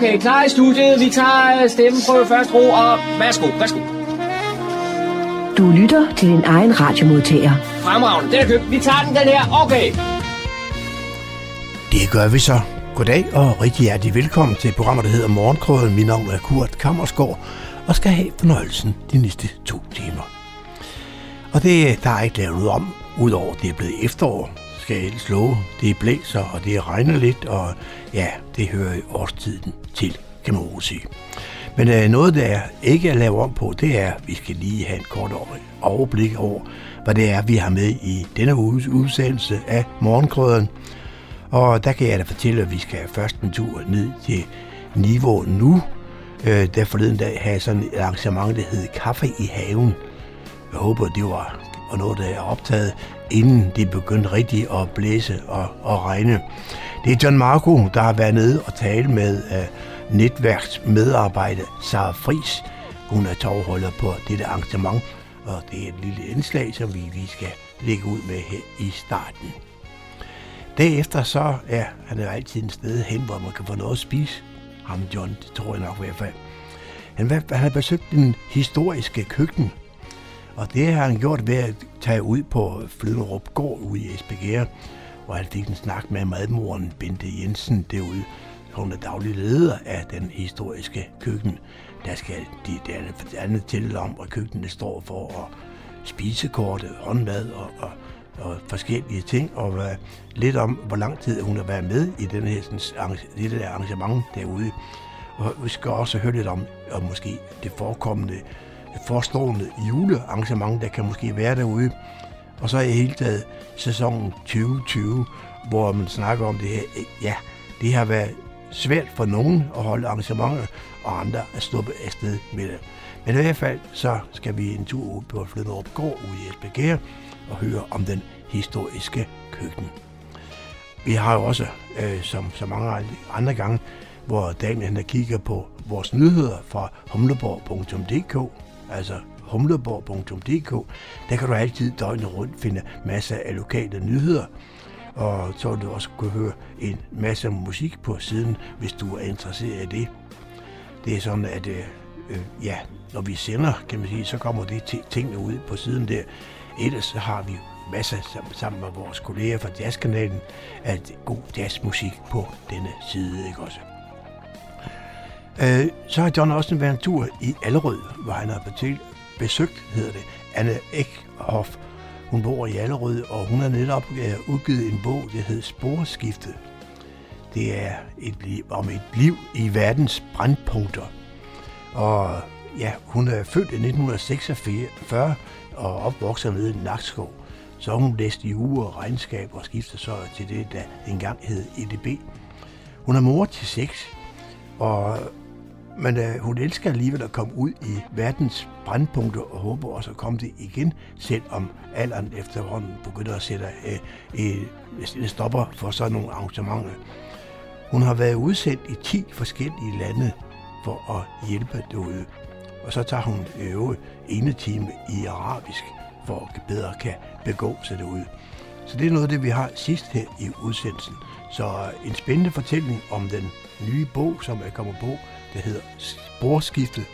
Okay, klar i studiet. Vi tager stemmen på første ro, og værsgo, værsgo. Du lytter til din egen radiomodtager. Fremragende, den er købt. Vi tager den, den her. Okay. Det gør vi så. Goddag og rigtig hjertelig velkommen til programmet, der hedder Morgenkrøden. Mit navn er Kurt Kammersgaard og skal have fornøjelsen de næste to timer. Og det, der er ikke lavet noget om, udover det er blevet efterår, skal jeg helst love. Det blæser, og det regner lidt, og ja, det hører i årstiden til, kan man sige. Men øh, noget, der ikke er lavet om på, det er, at vi skal lige have en kort overblik over, hvad det er, vi har med i denne uges udsendelse af Morgenkrøden. Og der kan jeg da fortælle, at vi skal først en tur ned til niveau nu. Øh, der forleden dag havde sådan et arrangement, der hed Kaffe i haven. Jeg håber, det var og noget, der er optaget, inden det begyndte rigtigt at blæse og, og regne. Det er John Marco, der har været nede og tale med øh, uh, netværksmedarbejder Sara Fris. Hun er tovholder på dette arrangement, og det er et lille indslag, som vi, vi skal lægge ud med her i starten. Derefter så er han er altid en sted hen, hvor man kan få noget at spise. Ham John, det tror jeg nok i hvert fald. Han, han har besøgt den historiske køkken, og det har han gjort ved at tage ud på Flyderup Gård ude i Esbjerg, hvor han fik en snak med madmoren Bente Jensen derude. Hun er daglig leder af den historiske køkken. Der skal de der andet til om, hvad køkkenet står for, og spisekortet, håndmad og, og, og forskellige ting, og uh, lidt om, hvor lang tid hun har været med i den her, sådan, det der arrangement derude. Og vi skal også høre lidt om, om måske det forekommende forestående julearrangement, der kan måske være derude. Og så er i hele taget sæsonen 2020, hvor man snakker om det her. Ja, det har været svært for nogen at holde arrangementer, og andre at stoppe afsted med det. Men i hvert fald, så skal vi en tur ud på Flyderup Gård ude i Esbjerg og høre om den historiske køkken. Vi har jo også, øh, som så mange andre gange, hvor Daniel han kigger på vores nyheder fra humleborg.dk, altså humleborg.dk. Der kan du altid døgnet rundt finde masser af lokale nyheder. Og så vil du også kunne høre en masse musik på siden, hvis du er interesseret i det. Det er sådan, at øh, øh ja, når vi sender, kan man sige, så kommer det tingene ud på siden der. Ellers så har vi masser sammen med vores kolleger fra Jazzkanalen af god jazzmusik på denne side, ikke også? Øh, så har John også været en tur i Allerød, hvor han har besøgt, hedder det, Anne Ekhoff. Hun bor i Allerød, og hun har netop øh, udgivet en bog, der hedder Sporskifte. Det er et liv, om et liv i verdens brandpunkter. Og ja, hun er født i 1946 og opvokset nede i Nakskov. Så hun læste i uge og regnskab og skiftede så til det, der engang hed EDB. Hun er mor til seks, og men øh, hun elsker alligevel at komme ud i verdens brandpunkter og håber også at komme det igen, selvom alderen efterhånden begynder at sætte øh, øh, øh stopper for sådan nogle arrangementer. Hun har været udsendt i 10 forskellige lande for at hjælpe derude. Og så tager hun øve ene time i arabisk, for at bedre kan begå sig derude. Så det er noget af det, vi har sidst her i udsendelsen. Så øh, en spændende fortælling om den nye bog, som er kommet på, der hedder Sporskiftet.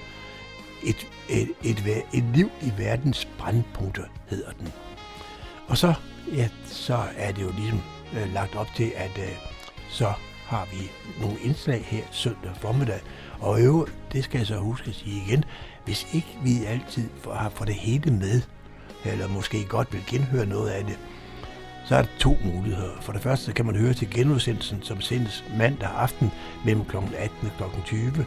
Et, et, et, et, et liv i verdens brandpunkter hedder den. Og så, ja, så er det jo ligesom øh, lagt op til, at øh, så har vi nogle indslag her søndag formiddag. Og øve, det skal jeg så huske at sige igen, hvis ikke vi altid har fået det hele med, eller måske godt vil genhøre noget af det, så er der to muligheder. For det første kan man høre til genudsendelsen, som sendes mandag aften mellem kl. 18 og kl. 20.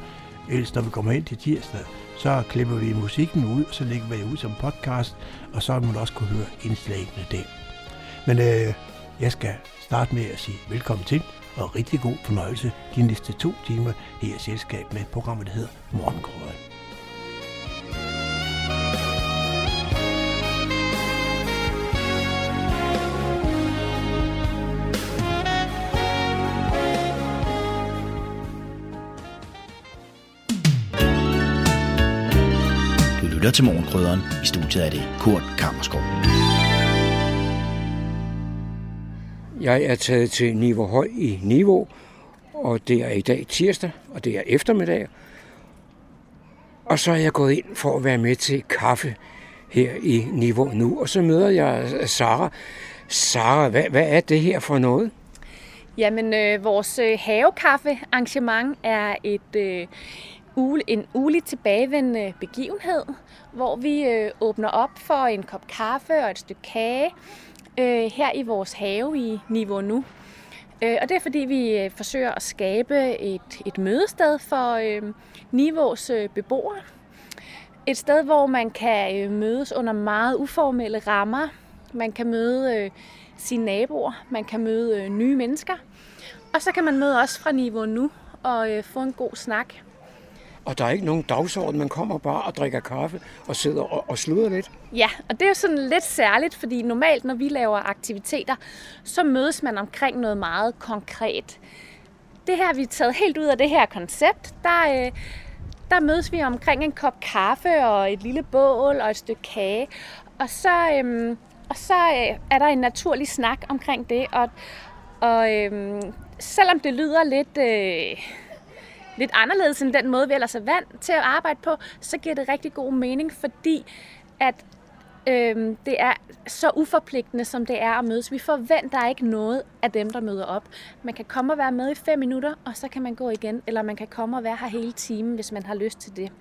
Ellers når vi kommer ind til tirsdag, så klipper vi musikken ud, og så lægger vi det ud som podcast, og så vil man også kunne høre indslagene der. Men øh, jeg skal starte med at sige velkommen til, og rigtig god fornøjelse de næste to timer her i selskab med et program, der hedder Morgengrøden. Lytter til Morgenkrydderen. I studiet er det Kurt Kammerskov. Jeg er taget til Niveau Høj i Niveau, og det er i dag tirsdag, og det er eftermiddag. Og så er jeg gået ind for at være med til kaffe her i Niveau nu, og så møder jeg Sara. Sara, hvad, hvad er det her for noget? Jamen, øh, vores øh, havekaffe-arrangement er et, øh, uge, en ugeligt tilbagevendende begivenhed, hvor vi øh, åbner op for en kop kaffe og et stykke kage øh, her i vores have i Niveau nu. Øh, og det er fordi, vi øh, forsøger at skabe et, et mødested for øh, Nivås øh, beboere. Et sted, hvor man kan øh, mødes under meget uformelle rammer. Man kan møde øh, sine naboer, man kan møde øh, nye mennesker. Og så kan man møde os fra Niveau nu og øh, få en god snak. Og der er ikke nogen dagsorden, man kommer bare og drikker kaffe og sidder og, og sluder lidt. Ja, og det er jo sådan lidt særligt, fordi normalt, når vi laver aktiviteter, så mødes man omkring noget meget konkret. Det her, vi er taget helt ud af det her koncept, der, øh, der mødes vi omkring en kop kaffe og et lille bål og et stykke kage. Og så, øhm, og så øh, er der en naturlig snak omkring det. Og, og øhm, selvom det lyder lidt... Øh, lidt anderledes end den måde, vi ellers er vant til at arbejde på, så giver det rigtig god mening, fordi at øhm, det er så uforpligtende, som det er at mødes. Vi forventer ikke noget af dem, der møder op. Man kan komme og være med i fem minutter, og så kan man gå igen, eller man kan komme og være her hele timen, hvis man har lyst til det.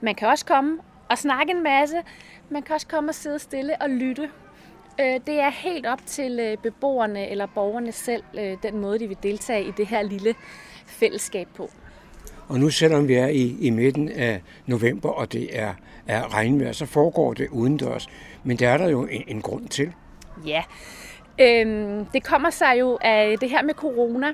Man kan også komme og snakke en masse. Man kan også komme og sidde stille og lytte. Øh, det er helt op til øh, beboerne eller borgerne selv, øh, den måde, de vil deltage i det her lille fællesskab på. Og nu selvom vi er i, i midten af november, og det er, er regnvejr, så foregår det udendørs. Men der er der jo en, en grund til. Ja, øhm, det kommer sig jo af det her med corona.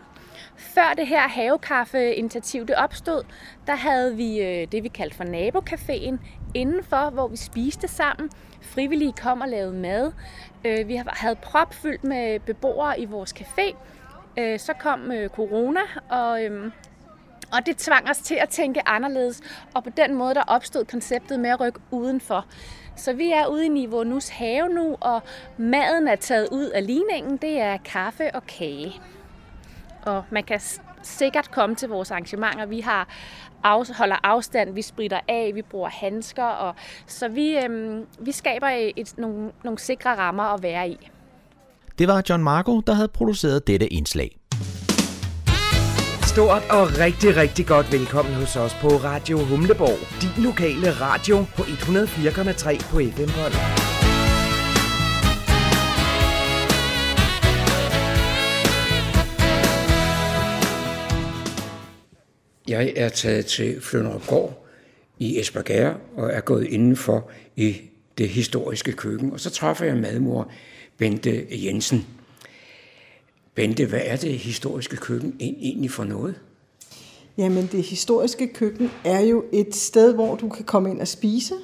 Før det her havekaffe-initiativ det opstod, der havde vi øh, det, vi kaldte for nabokaféen indenfor, hvor vi spiste sammen. Frivillige kom og lavede mad. Øh, vi havde propfyldt med beboere i vores café. Øh, så kom corona, og øhm, og det tvang os til at tænke anderledes, og på den måde der opstod konceptet med at rykke udenfor. Så vi er ude i Niveau Nus have nu, og maden er taget ud af ligningen. Det er kaffe og kage. Og man kan sikkert komme til vores arrangementer. Vi har holder afstand, vi spritter af, vi bruger handsker, og så vi, øhm, vi skaber et, nogle, nogle sikre rammer at være i. Det var John Marco, der havde produceret dette indslag stort og rigtig, rigtig godt velkommen hos os på Radio Humleborg. Din lokale radio på 104,3 på FM-båndet. Jeg er taget til Flønderupgård i Esbjerg og er gået indenfor i det historiske køkken. Og så træffer jeg madmor Bente Jensen. Bente, hvad er det historiske køkken egentlig for noget? Jamen, det historiske køkken er jo et sted, hvor du kan komme ind og spise,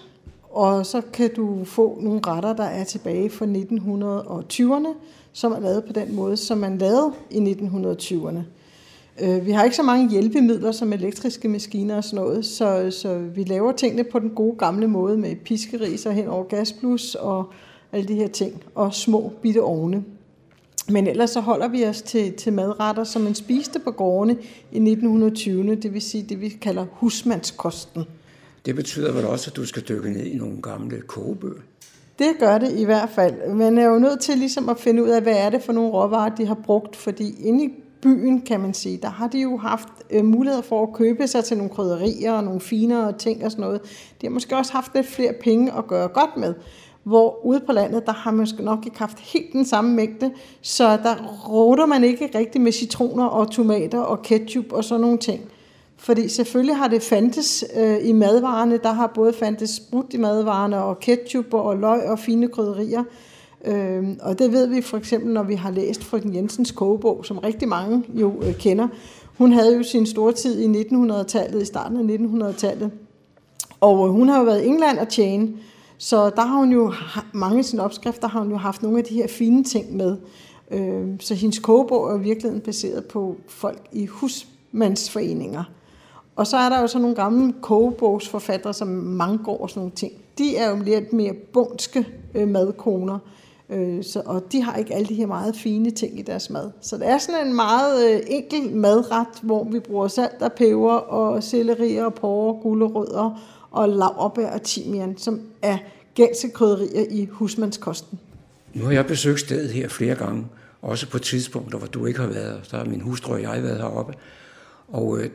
og så kan du få nogle retter, der er tilbage fra 1920'erne, som er lavet på den måde, som man lavede i 1920'erne. Øh, vi har ikke så mange hjælpemidler som elektriske maskiner og sådan noget, så, så vi laver tingene på den gode gamle måde med piskeriser hen over gasblus og alle de her ting, og små bitte ovne. Men ellers så holder vi os til, til madretter, som man spiste på gårdene i 1920'erne, det vil sige det, vi kalder husmandskosten. Det betyder vel også, at du skal dykke ned i nogle gamle kogebøger? Det gør det i hvert fald. Man er jo nødt til ligesom at finde ud af, hvad er det for nogle råvarer, de har brugt, fordi inde i byen, kan man sige, der har de jo haft øh, muligheder for at købe sig til nogle krydderier og nogle finere ting og sådan noget. De har måske også haft lidt flere penge at gøre godt med hvor ude på landet, der har man nok ikke haft helt den samme mængde, så der råder man ikke rigtig med citroner og tomater og ketchup og sådan nogle ting. Fordi selvfølgelig har det fandtes øh, i madvarerne, der har både fandtes sprut i madvarerne og ketchup og løg og fine krydderier. Øh, og det ved vi for eksempel, når vi har læst frøken Jensens kogebog, som rigtig mange jo øh, kender. Hun havde jo sin store tid i 1900-tallet, i starten af 1900-tallet. Og øh, hun har jo været i England og tjene, så der har hun jo, mange af sine opskrifter har hun jo haft nogle af de her fine ting med. Øh, så hendes kogebog er virkelig baseret på folk i husmandsforeninger. Og så er der jo så nogle gamle kogebogsforfattere som Mangård og sådan nogle ting. De er jo lidt mere bundske øh, madkoner. Øh, så, og de har ikke alle de her meget fine ting i deres mad. Så det er sådan en meget øh, enkel madret, hvor vi bruger salt og peber og selleri og porre, gulerødder og laurbær og timian, som er gængse krydderier i husmandskosten. Nu har jeg besøgt stedet her flere gange, også på tidspunkter, hvor du ikke har været. Der har min hustru og jeg været heroppe. Og øh,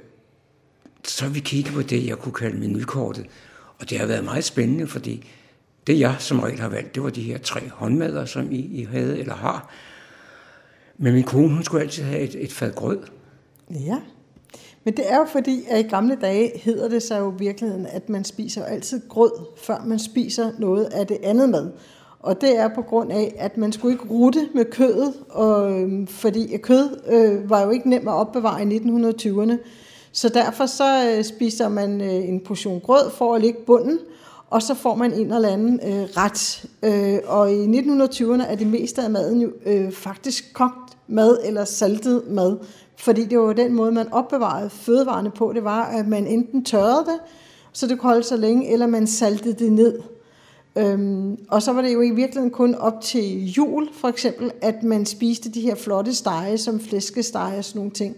så har vi kigget på det, jeg kunne kalde menukortet. Og det har været meget spændende, fordi det jeg som regel har valgt, det var de her tre håndmadder, som I, I havde eller har. Men min kone, hun skulle altid have et, et fad grød. Ja, men det er jo fordi, at i gamle dage hedder det sig jo i virkeligheden, at man spiser altid grød, før man spiser noget af det andet mad. Og det er på grund af, at man skulle ikke rute med kødet, og, øhm, fordi kød øh, var jo ikke nemt at opbevare i 1920'erne. Så derfor så øh, spiser man øh, en portion grød for at lægge bunden, og så får man en eller anden øh, ret. Øh, og i 1920'erne er det meste af maden jo øh, faktisk kogt mad eller saltet mad, fordi det var den måde, man opbevarede fødevarene på. Det var, at man enten tørrede det, så det kunne holde så længe, eller man saltede det ned. Øhm, og så var det jo i virkeligheden kun op til jul, for eksempel, at man spiste de her flotte stege, som flæskestege og sådan nogle ting.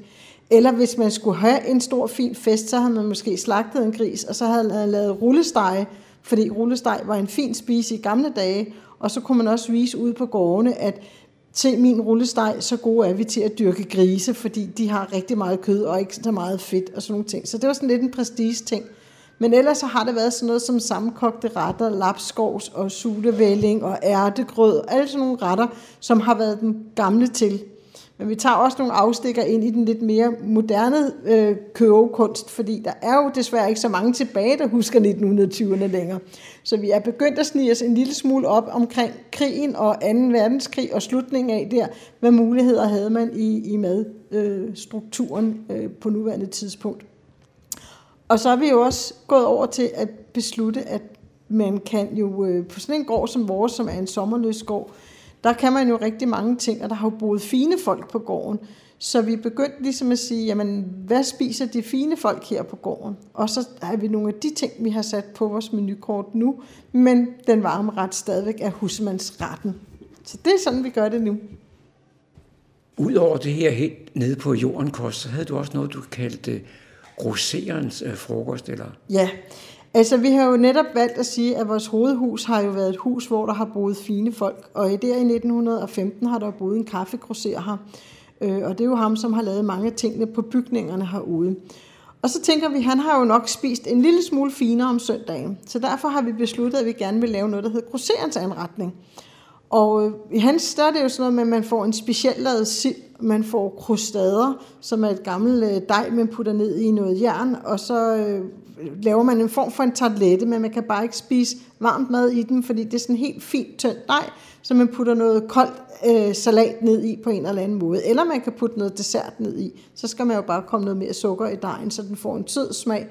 Eller hvis man skulle have en stor fin fest, så havde man måske slagtet en gris, og så havde man lavet rullestege, fordi rullesteg var en fin spise i gamle dage, og så kunne man også vise ude på gårdene, at til min rullesteg, så gode er vi til at dyrke grise, fordi de har rigtig meget kød og ikke så meget fedt og sådan nogle ting. Så det var sådan lidt en prestige ting. Men ellers så har det været sådan noget som sammenkogte retter, lapskovs og sudevælling og ærtegrød, alle sådan nogle retter, som har været den gamle til. Men vi tager også nogle afstikker ind i den lidt mere moderne øh, køvekunst, fordi der er jo desværre ikke så mange tilbage, der husker 1920'erne længere. Så vi er begyndt at snige os en lille smule op omkring krigen og 2. verdenskrig og slutningen af der. Hvad muligheder havde man i, i madstrukturen øh, øh, på nuværende tidspunkt? Og så er vi jo også gået over til at beslutte, at man kan jo øh, på sådan en gård som vores, som er en sommerløs gård, der kan man jo rigtig mange ting, og der har jo boet fine folk på gården. Så vi begyndte ligesom at sige, jamen, hvad spiser de fine folk her på gården? Og så har vi nogle af de ting, vi har sat på vores menukort nu, men den varme ret stadigvæk er husmandsretten. Så det er sådan, vi gør det nu. Udover det her helt nede på jorden kost, så havde du også noget, du kaldte grosserens øh, frokost, eller? Ja, altså vi har jo netop valgt at sige, at vores hovedhus har jo været et hus, hvor der har boet fine folk. Og der i 1915 har der boet en kaffegrosser her. Øh, og det er jo ham, som har lavet mange af tingene på bygningerne herude. Og så tænker vi, han har jo nok spist en lille smule finere om søndagen. Så derfor har vi besluttet, at vi gerne vil lave noget, der hedder grosserens anretning. Og øh, i hans der er det jo sådan noget med, at man får en specielt lavet sild, man får krustader, som er et gammelt øh, dej, man putter ned i noget jern, og så øh, laver man en form for en tartelette, men man kan bare ikke spise varmt mad i den, fordi det er sådan en helt fint tyndt dej, så man putter noget koldt øh, salat ned i på en eller anden måde. Eller man kan putte noget dessert ned i. Så skal man jo bare komme noget mere sukker i dejen, så den får en sød smag.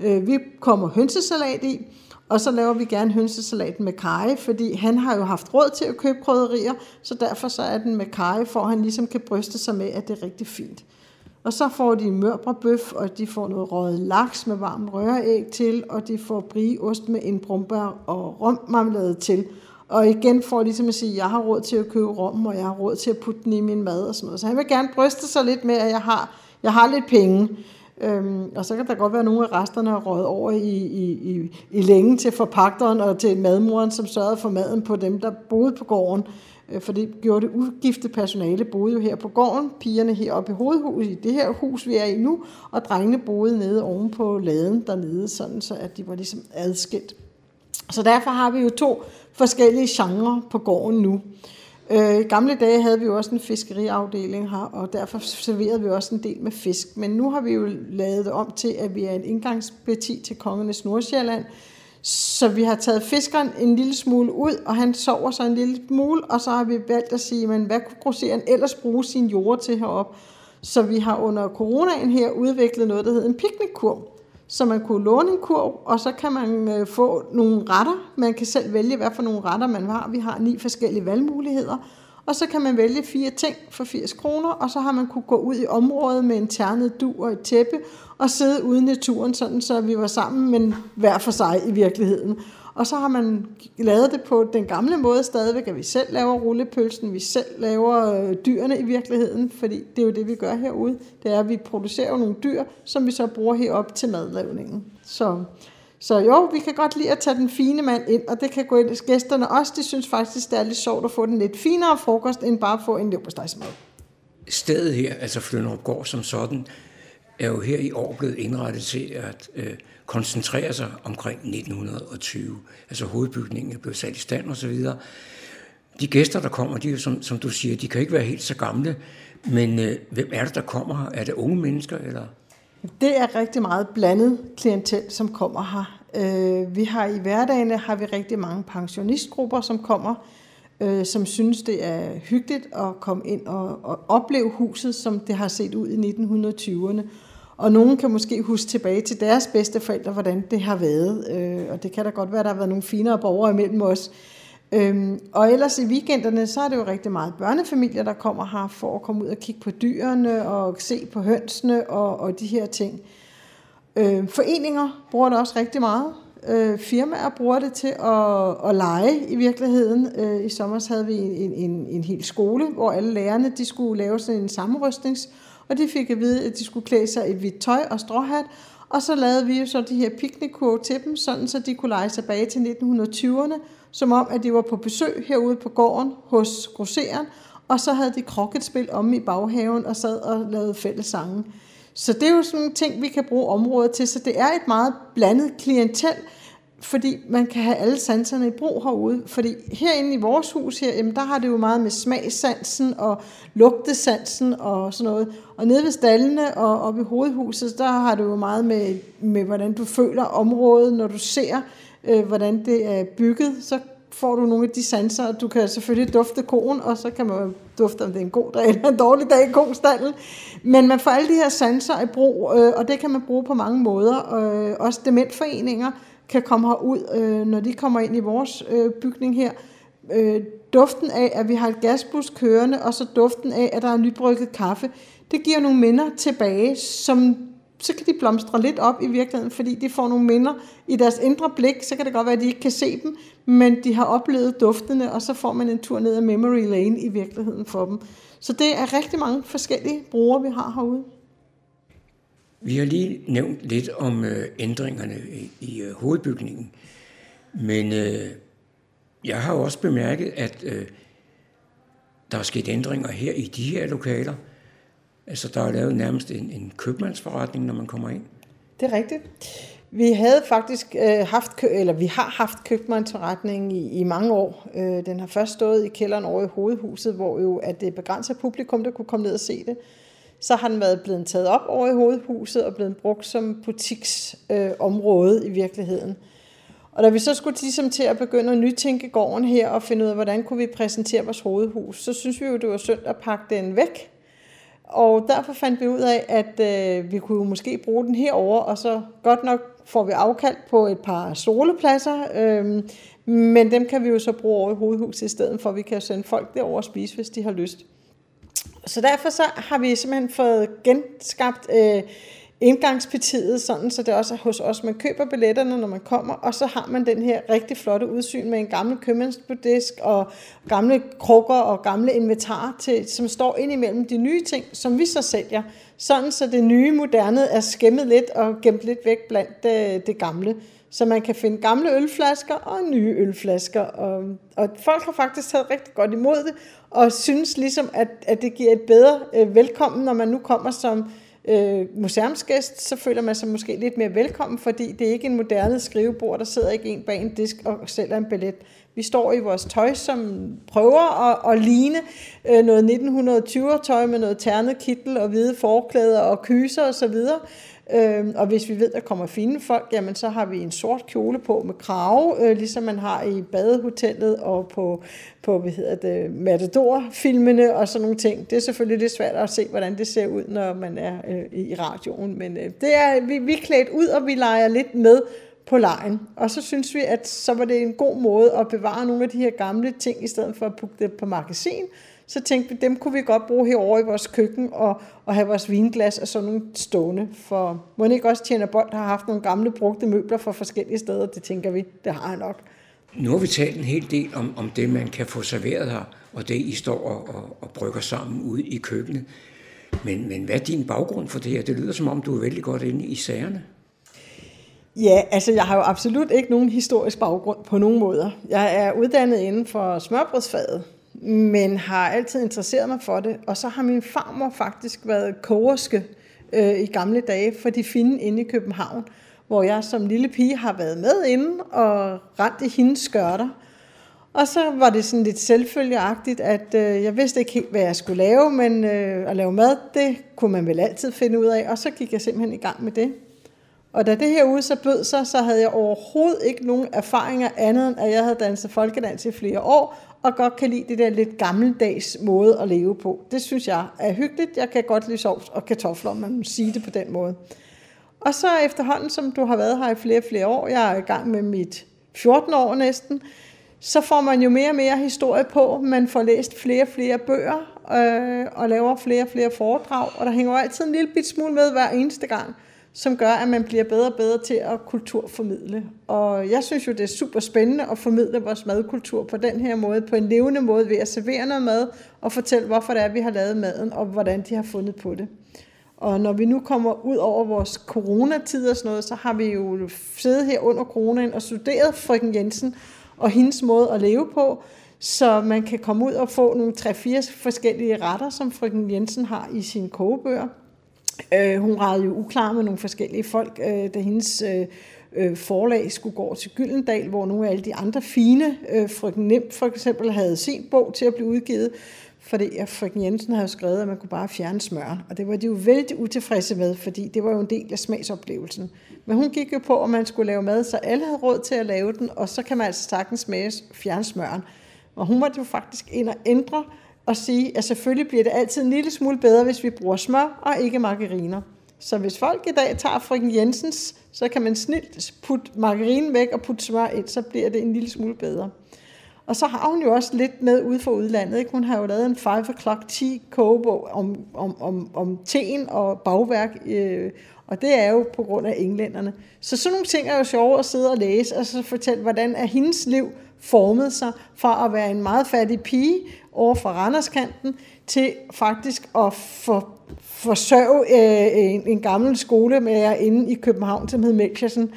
Øh, vi kommer hønsesalat i, og så laver vi gerne hønsesalaten med kage, fordi han har jo haft råd til at købe krydderier, så derfor så er den med kage, for at han ligesom kan bryste sig med, at det er rigtig fint. Og så får de mørbrebøf, og de får noget røget laks med varm røræg til, og de får brieost med en brumbær og rommarmelade til. Og igen får de ligesom at sige, at jeg har råd til at købe rom, og jeg har råd til at putte den i min mad og sådan noget. Så han vil gerne bryste sig lidt med, at jeg har, jeg har lidt penge. Øhm, og så kan der godt være, nogle af resterne er røget over i, i, i, i længe til forpagteren og til madmoren, som sørgede for maden på dem, der boede på gården. Øh, for det gjorde det ugifte personale, boede jo her på gården, pigerne heroppe i hovedhuset, i det her hus, vi er i nu, og drengene boede nede oven på laden dernede, sådan så at de var ligesom adskilt. Så derfor har vi jo to forskellige genrer på gården nu. Øh, I gamle dage havde vi jo også en fiskeriafdeling her, og derfor serverede vi også en del med fisk. Men nu har vi jo lavet det om til, at vi er en indgangsparti til Kongernes Nordsjælland. Så vi har taget fiskeren en lille smule ud, og han sover så en lille smule, og så har vi valgt at sige, men hvad kunne grosseren ellers bruge sin jord til heroppe? Så vi har under coronaen her udviklet noget, der hedder en piknikkurv så man kunne låne en kurv, og så kan man øh, få nogle retter. Man kan selv vælge, hvad for nogle retter man har. Vi har ni forskellige valgmuligheder. Og så kan man vælge fire ting for 80 kroner, og så har man kunne gå ud i området med en ternet du og et tæppe, og sidde ude i naturen, sådan så vi var sammen, men hver for sig i virkeligheden. Og så har man lavet det på den gamle måde stadigvæk, at vi selv laver rullepølsen, vi selv laver øh, dyrene i virkeligheden, fordi det er jo det, vi gør herude. Det er, at vi producerer nogle dyr, som vi så bruger herop til madlavningen. Så, så jo, vi kan godt lide at tage den fine mand ind, og det kan gå ind gæsterne også. De synes faktisk, det er lidt sjovt at få den lidt finere frokost, end bare at få en leverpostejsmad. Stedet her, altså Flønderup Gård som sådan, er jo her i år blevet indrettet til at øh, koncentrere sig omkring 1920. Altså hovedbygningen er blevet sat i stand osv. De gæster, der kommer, de er som, som du siger, de kan ikke være helt så gamle, men øh, hvem er det, der kommer her? Er det unge mennesker, eller? Det er rigtig meget blandet klientel, som kommer her. Øh, vi har i hverdagen har vi rigtig mange pensionistgrupper, som kommer, øh, som synes, det er hyggeligt at komme ind og, og opleve huset, som det har set ud i 1920'erne. Og nogen kan måske huske tilbage til deres bedste forældre, hvordan det har været. Øh, og det kan da godt være, at der har været nogle finere borgere imellem os. Øhm, og ellers i weekenderne, så er det jo rigtig meget børnefamilier, der kommer her for at komme ud og kigge på dyrene og se på hønsene og, og de her ting. Øh, foreninger bruger det også rigtig meget. Øh, firmaer bruger det til at, at lege i virkeligheden. Øh, I sommer havde vi en, en, en hel skole, hvor alle lærerne de skulle lave sådan en sammenrystnings- og de fik at vide, at de skulle klæde sig i hvidt tøj og stråhat, og så lavede vi jo så de her piknikkurve til dem, sådan så de kunne lege tilbage til 1920'erne, som om, at de var på besøg herude på gården hos grosseren, og så havde de kroketspil om i baghaven og sad og lavede fælles sange. Så det er jo sådan en ting, vi kan bruge området til, så det er et meget blandet klientel, fordi man kan have alle sanserne i brug herude. Fordi herinde i vores hus her, jamen der har det jo meget med smagssansen og lugtesansen og sådan noget. Og nede ved stallene og oppe i hovedhuset, der har det jo meget med, med hvordan du føler området, når du ser, øh, hvordan det er bygget. Så får du nogle af de sanser, og du kan selvfølgelig dufte koen, og så kan man dufte, om det er en god dag eller en dårlig dag i kostallen. Men man får alle de her sanser i brug, øh, og det kan man bruge på mange måder. Øh, også dementforeninger kan komme herud, øh, når de kommer ind i vores øh, bygning her. Øh, duften af, at vi har et gasbus kørende, og så duften af, at der er nybrygget kaffe, det giver nogle minder tilbage, som så kan de blomstre lidt op i virkeligheden, fordi de får nogle minder i deres indre blik. Så kan det godt være, at de ikke kan se dem, men de har oplevet duftene, og så får man en tur ned ad memory lane i virkeligheden for dem. Så det er rigtig mange forskellige brugere, vi har herude. Vi har lige nævnt lidt om øh, ændringerne i, i øh, hovedbygningen, men øh, jeg har også bemærket, at øh, der er sket ændringer her i de her lokaler. Altså, der er lavet nærmest en, en købmandsforretning, når man kommer ind. Det er rigtigt. Vi havde faktisk øh, haft, eller vi har haft købmandsforretning i, i mange år. Øh, den har først stået i kælderen over i hovedhuset, hvor jo at det begrænser publikum, der kunne komme ned og se det. Så har den været blevet taget op over i hovedhuset og blevet brugt som butiksområde øh, i virkeligheden. Og da vi så skulle ligesom til at begynde at nytænke gården her og finde ud af, hvordan kunne vi præsentere vores hovedhus, så synes vi jo, det var synd at pakke den væk. Og derfor fandt vi ud af, at øh, vi kunne måske bruge den herover, og så godt nok får vi afkald på et par solepladser, øh, men dem kan vi jo så bruge over i hovedhuset i stedet for, at vi kan sende folk derover og spise, hvis de har lyst. Så derfor så har vi simpelthen fået genskabt øh, indgangspartiet, sådan så det er også hos os, man køber billetterne, når man kommer, og så har man den her rigtig flotte udsyn med en gammel købmandsbudisk og gamle krukker og gamle inventar, til, som står ind imellem de nye ting, som vi så sælger, sådan så det nye moderne er skæmmet lidt og gemt lidt væk blandt det, det gamle. Så man kan finde gamle ølflasker og nye ølflasker. Og, og folk har faktisk taget rigtig godt imod det, og synes ligesom, at, at det giver et bedre øh, velkommen, når man nu kommer som øh, museumsgæst, så føler man sig måske lidt mere velkommen, fordi det er ikke en moderne skrivebord, der sidder ikke en bag en disk og sælger en billet. Vi står i vores tøj, som prøver at, at ligne øh, noget 1920'er-tøj med noget ternet kittel og hvide forklæder og kyser osv., Øh, og hvis vi ved, at der kommer fine folk, jamen så har vi en sort kjole på med krave, øh, ligesom man har i badehotellet og på, på hvad hedder det, Matador-filmene og sådan nogle ting. Det er selvfølgelig lidt svært at se, hvordan det ser ud, når man er øh, i radioen, men øh, det er, vi, vi er klædt ud, og vi leger lidt med på lejen. Og så synes vi, at så var det en god måde at bevare nogle af de her gamle ting, i stedet for at putte det på magasin, så tænkte vi, dem kunne vi godt bruge herovre i vores køkken og, og have vores vinglas og sådan nogle stående. For må ikke også tjene bold har haft nogle gamle brugte møbler fra forskellige steder, det tænker vi, det har jeg nok. Nu har vi talt en hel del om, om det, man kan få serveret her, og det, I står og, og, og brygger sammen ude i køkkenet. Men, men hvad er din baggrund for det her? Det lyder som om, du er vældig godt inde i sagerne. Ja, altså jeg har jo absolut ikke nogen historisk baggrund på nogen måder. Jeg er uddannet inden for smørbrødsfaget, men har altid interesseret mig for det. Og så har min farmor faktisk været kogerske øh, i gamle dage for de fine inde i København, hvor jeg som lille pige har været med inde og rent i hendes skørter. Og så var det sådan lidt selvfølgeagtigt, at øh, jeg vidste ikke helt, hvad jeg skulle lave, men øh, at lave mad, det kunne man vel altid finde ud af, og så gik jeg simpelthen i gang med det. Og da det her ude så bød sig, så havde jeg overhovedet ikke nogen erfaringer andet, end at jeg havde danset folkedans i flere år, og godt kan lide det der lidt gammeldags måde at leve på. Det synes jeg er hyggeligt. Jeg kan godt lide sovs og kartofler, om man må sige det på den måde. Og så efterhånden, som du har været her i flere flere år, jeg er i gang med mit 14 år næsten, så får man jo mere og mere historie på. Man får læst flere og flere bøger øh, og laver flere og flere foredrag, og der hænger jo altid en lille bit smule med hver eneste gang som gør, at man bliver bedre og bedre til at kulturformidle. Og jeg synes jo, det er super spændende at formidle vores madkultur på den her måde, på en levende måde ved at servere noget mad og fortælle, hvorfor det er, vi har lavet maden, og hvordan de har fundet på det. Og når vi nu kommer ud over vores coronatid og sådan noget, så har vi jo siddet her under coronaen og studeret frøken Jensen og hendes måde at leve på, så man kan komme ud og få nogle 3-4 forskellige retter, som frøken Jensen har i sine kogebøger. Øh, hun rejede jo uklar med nogle forskellige folk, øh, da hendes øh, øh, forlag skulle gå til Gyldendal, hvor nogle af alle de andre fine, øh, frøken Nemt for eksempel, havde sin bog til at blive udgivet, fordi at frøken Jensen havde skrevet, at man kunne bare fjerne smøren. Og det var de jo vældig utilfredse med, fordi det var jo en del af smagsoplevelsen. Men hun gik jo på, at man skulle lave mad, så alle havde råd til at lave den, og så kan man altså sagtens smage fjerne smøren. Og hun måtte jo faktisk ind og ændre og sige, at selvfølgelig bliver det altid en lille smule bedre, hvis vi bruger smør og ikke margariner. Så hvis folk i dag tager frøken Jensens, så kan man snilt putte margarinen væk og putte smør ind, så bliver det en lille smule bedre. Og så har hun jo også lidt med ude for udlandet. Ikke? Hun har jo lavet en 5 o'clock tea kogebog om, om, om, om teen og bagværk, øh, og det er jo på grund af englænderne. Så sådan nogle ting er jo sjove at sidde og læse, og så fortælle, hvordan er hendes liv formet sig fra at være en meget fattig pige over fra Randerskanten til faktisk at for, forsørge øh, en, en gammel skole med inde i København, som hed Melchersen.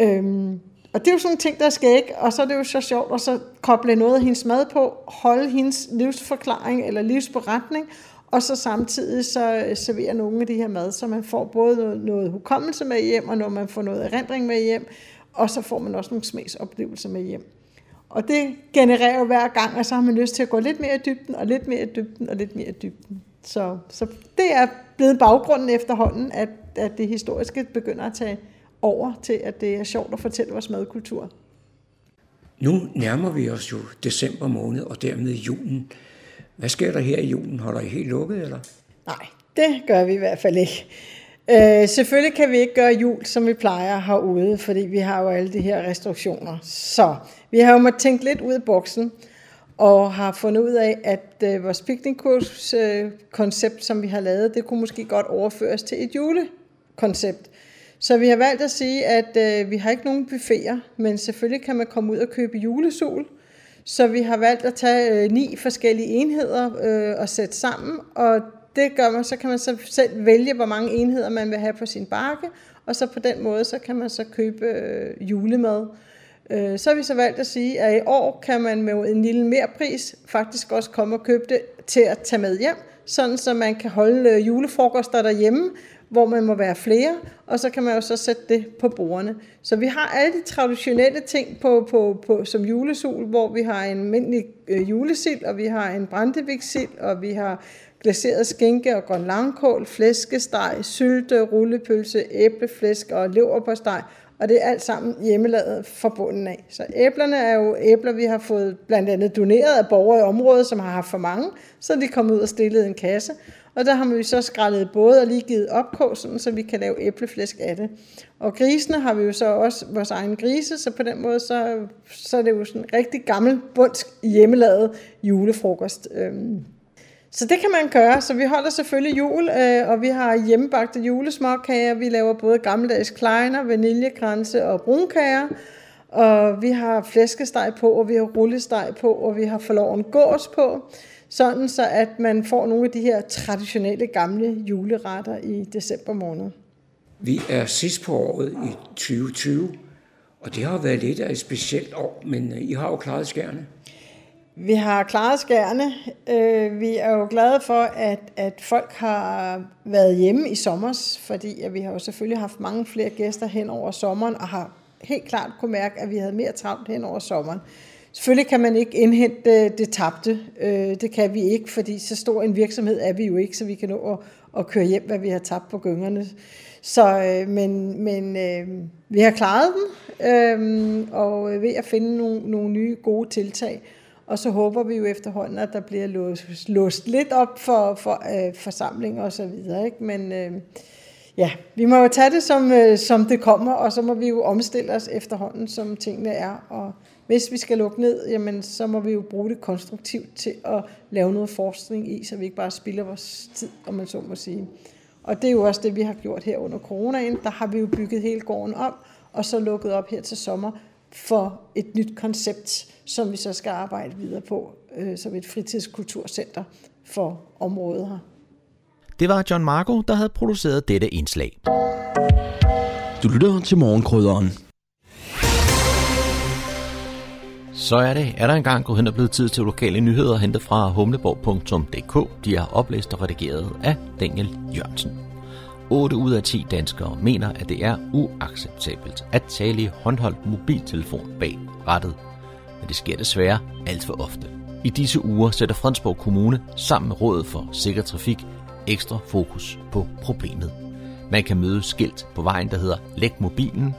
Øhm, og det er jo sådan en ting, der skal ikke, og så er det jo så sjovt at så koble noget af hendes mad på, holde hendes livsforklaring eller livsberetning, og så samtidig så øh, servere nogle af de her mad, så man får både noget, noget hukommelse med hjem, og når man får noget erindring med hjem, og så får man også nogle smagsoplevelser med hjem. Og det genererer jo hver gang, og så har man lyst til at gå lidt mere i dybden, og lidt mere i dybden, og lidt mere i dybden. Så, så det er blevet baggrunden efterhånden, at, at det historiske begynder at tage over til, at det er sjovt at fortælle vores madkultur. Nu nærmer vi os jo december måned, og dermed julen. Hvad sker der her i julen? Holder I helt lukket, eller? Nej, det gør vi i hvert fald ikke. Øh, selvfølgelig kan vi ikke gøre jul, som vi plejer herude, fordi vi har jo alle de her restriktioner. Så vi har jo måttet tænke lidt ud af boksen, og har fundet ud af, at øh, vores piknikkurskoncept, øh, som vi har lavet, det kunne måske godt overføres til et julekoncept. Så vi har valgt at sige, at øh, vi har ikke nogen buffeter, men selvfølgelig kan man komme ud og købe julesol. Så vi har valgt at tage øh, ni forskellige enheder øh, og sætte sammen, og det gør man, så kan man så selv vælge, hvor mange enheder man vil have på sin bakke, og så på den måde, så kan man så købe øh, julemad. Øh, så har vi så valgt at sige, at i år kan man med en lille mere pris faktisk også komme og købe det til at tage med hjem, sådan så man kan holde øh, julefrokoster derhjemme, hvor man må være flere, og så kan man jo så sætte det på bordene. Så vi har alle de traditionelle ting på, på, på, som julesol, hvor vi har en almindelig øh, julesild, og vi har en brændeviksild, og vi har glaseret skinke og grøn langkål, flæskesteg, sylte, rullepølse, æbleflæsk og leverpostej. og det er alt sammen hjemmelavet fra bunden af. Så æblerne er jo æbler, vi har fået blandt andet doneret af borgere i området, som har haft for mange, så de kommet ud og stillet en kasse. Og der har vi så skrællet både og lige givet opkog, sådan, så vi kan lave æbleflæsk af det. Og grisene har vi jo så også vores egen grise, så på den måde så, så er det jo sådan en rigtig gammel, bundsk, hjemmelavet julefrokost. Øhm, så det kan man gøre. Så vi holder selvfølgelig jul, øh, og vi har hjemmebagte julesmåkager. Vi laver både gammeldags kleiner, vaniljekranse og brunkager. Og vi har flæskesteg på, og vi har rullesteg på, og vi har forloven gås på. Sådan så, at man får nogle af de her traditionelle gamle juleretter i december måned. Vi er sidst på året i 2020, og det har været lidt af et specielt år, men øh, I har jo klaret skærne. Vi har klaret skærne. Øh, vi er jo glade for, at, at folk har været hjemme i sommer, fordi at vi har jo selvfølgelig haft mange flere gæster hen over sommeren, og har helt klart kunne mærke, at vi havde mere travlt hen over sommeren. Selvfølgelig kan man ikke indhente øh, det tabte. Øh, det kan vi ikke, fordi så stor en virksomhed er vi jo ikke, så vi kan nå at, at køre hjem, hvad vi har tabt på gyngerne. Så, øh, men men vi har klaret den, og ved at finde nogle, nogle nye gode tiltag. Og så håber vi jo efterhånden, at der bliver låst, låst lidt op for, for øh, forsamlinger og så videre. Ikke? Men øh, ja, vi må jo tage det, som, øh, som det kommer, og så må vi jo omstille os efterhånden, som tingene er. Og hvis vi skal lukke ned, jamen, så må vi jo bruge det konstruktivt til at lave noget forskning i, så vi ikke bare spilder vores tid, om man så må sige. Og det er jo også det, vi har gjort her under coronaen. Der har vi jo bygget hele gården om, og så lukket op her til sommer for et nyt koncept, som vi så skal arbejde videre på øh, som et fritidskulturcenter for området her. Det var John Marco, der havde produceret dette indslag. Du lytter til morgenkrydderen. Så er det, er der engang gået hen og blevet tid til lokale nyheder hentet fra humleborg.dk. De er oplæst og redigeret af Daniel Jørgensen. 8 ud af 10 danskere mener, at det er uacceptabelt at tale i håndholdt mobiltelefon bag rettet. Men det sker desværre alt for ofte. I disse uger sætter Fredensborg Kommune sammen med Rådet for Sikker Trafik ekstra fokus på problemet. Man kan møde skilt på vejen, der hedder Læg mobilen,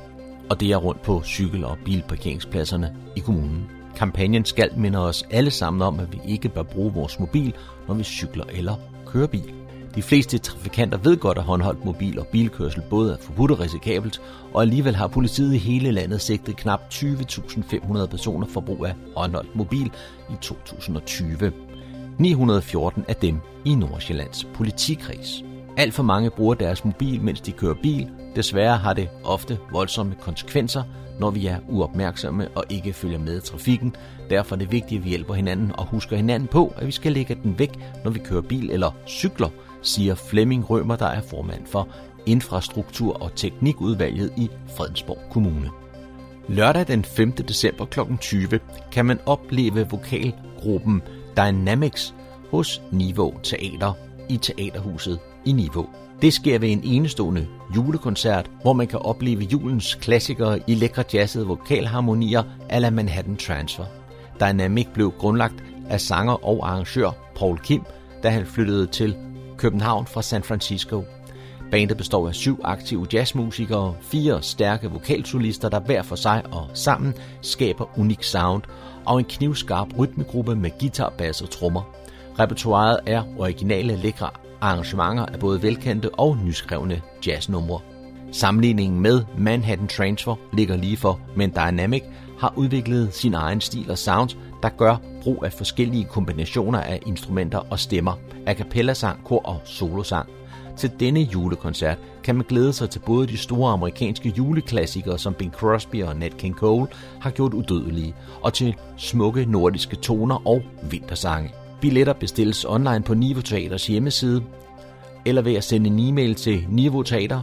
og det er rundt på cykel- og bilparkeringspladserne i kommunen. Kampagnen skal minde os alle sammen om, at vi ikke bør bruge vores mobil, når vi cykler eller kører bil. De fleste trafikanter ved godt, at håndholdt mobil- og bilkørsel både er forbudt og risikabelt, og alligevel har politiet i hele landet sigtet knap 20.500 personer for brug af håndholdt mobil i 2020. 914 af dem i Nordsjællands politikreds. Alt for mange bruger deres mobil, mens de kører bil. Desværre har det ofte voldsomme konsekvenser, når vi er uopmærksomme og ikke følger med i trafikken. Derfor er det vigtigt, at vi hjælper hinanden og husker hinanden på, at vi skal lægge den væk, når vi kører bil eller cykler, siger Flemming Rømer, der er formand for Infrastruktur- og Teknikudvalget i Fredensborg Kommune. Lørdag den 5. december kl. 20 kan man opleve vokalgruppen Dynamics hos Niveau Teater i Teaterhuset i Niveau. Det sker ved en enestående julekoncert, hvor man kan opleve julens klassikere i lækre jazzede vokalharmonier ala Manhattan Transfer. Dynamic blev grundlagt af sanger og arrangør Paul Kim, da han flyttede til København fra San Francisco. Bandet består af syv aktive jazzmusikere, fire stærke vokalsolister, der hver for sig og sammen skaber unik sound, og en knivskarp rytmegruppe med guitar, bass og trommer. Repertoiret er originale, lækre arrangementer af både velkendte og nyskrevne jazznumre. Sammenligningen med Manhattan Transfer ligger lige for, men Dynamic har udviklet sin egen stil og sound, der gør brug af forskellige kombinationer af instrumenter og stemmer, a cappella-sang, kor og solosang. Til denne julekoncert kan man glæde sig til både de store amerikanske juleklassikere, som Bing Crosby og Nat King Cole har gjort udødelige, og til smukke nordiske toner og vintersange. Billetter bestilles online på Nivo Teaters hjemmeside, eller ved at sende en e-mail til nivoteater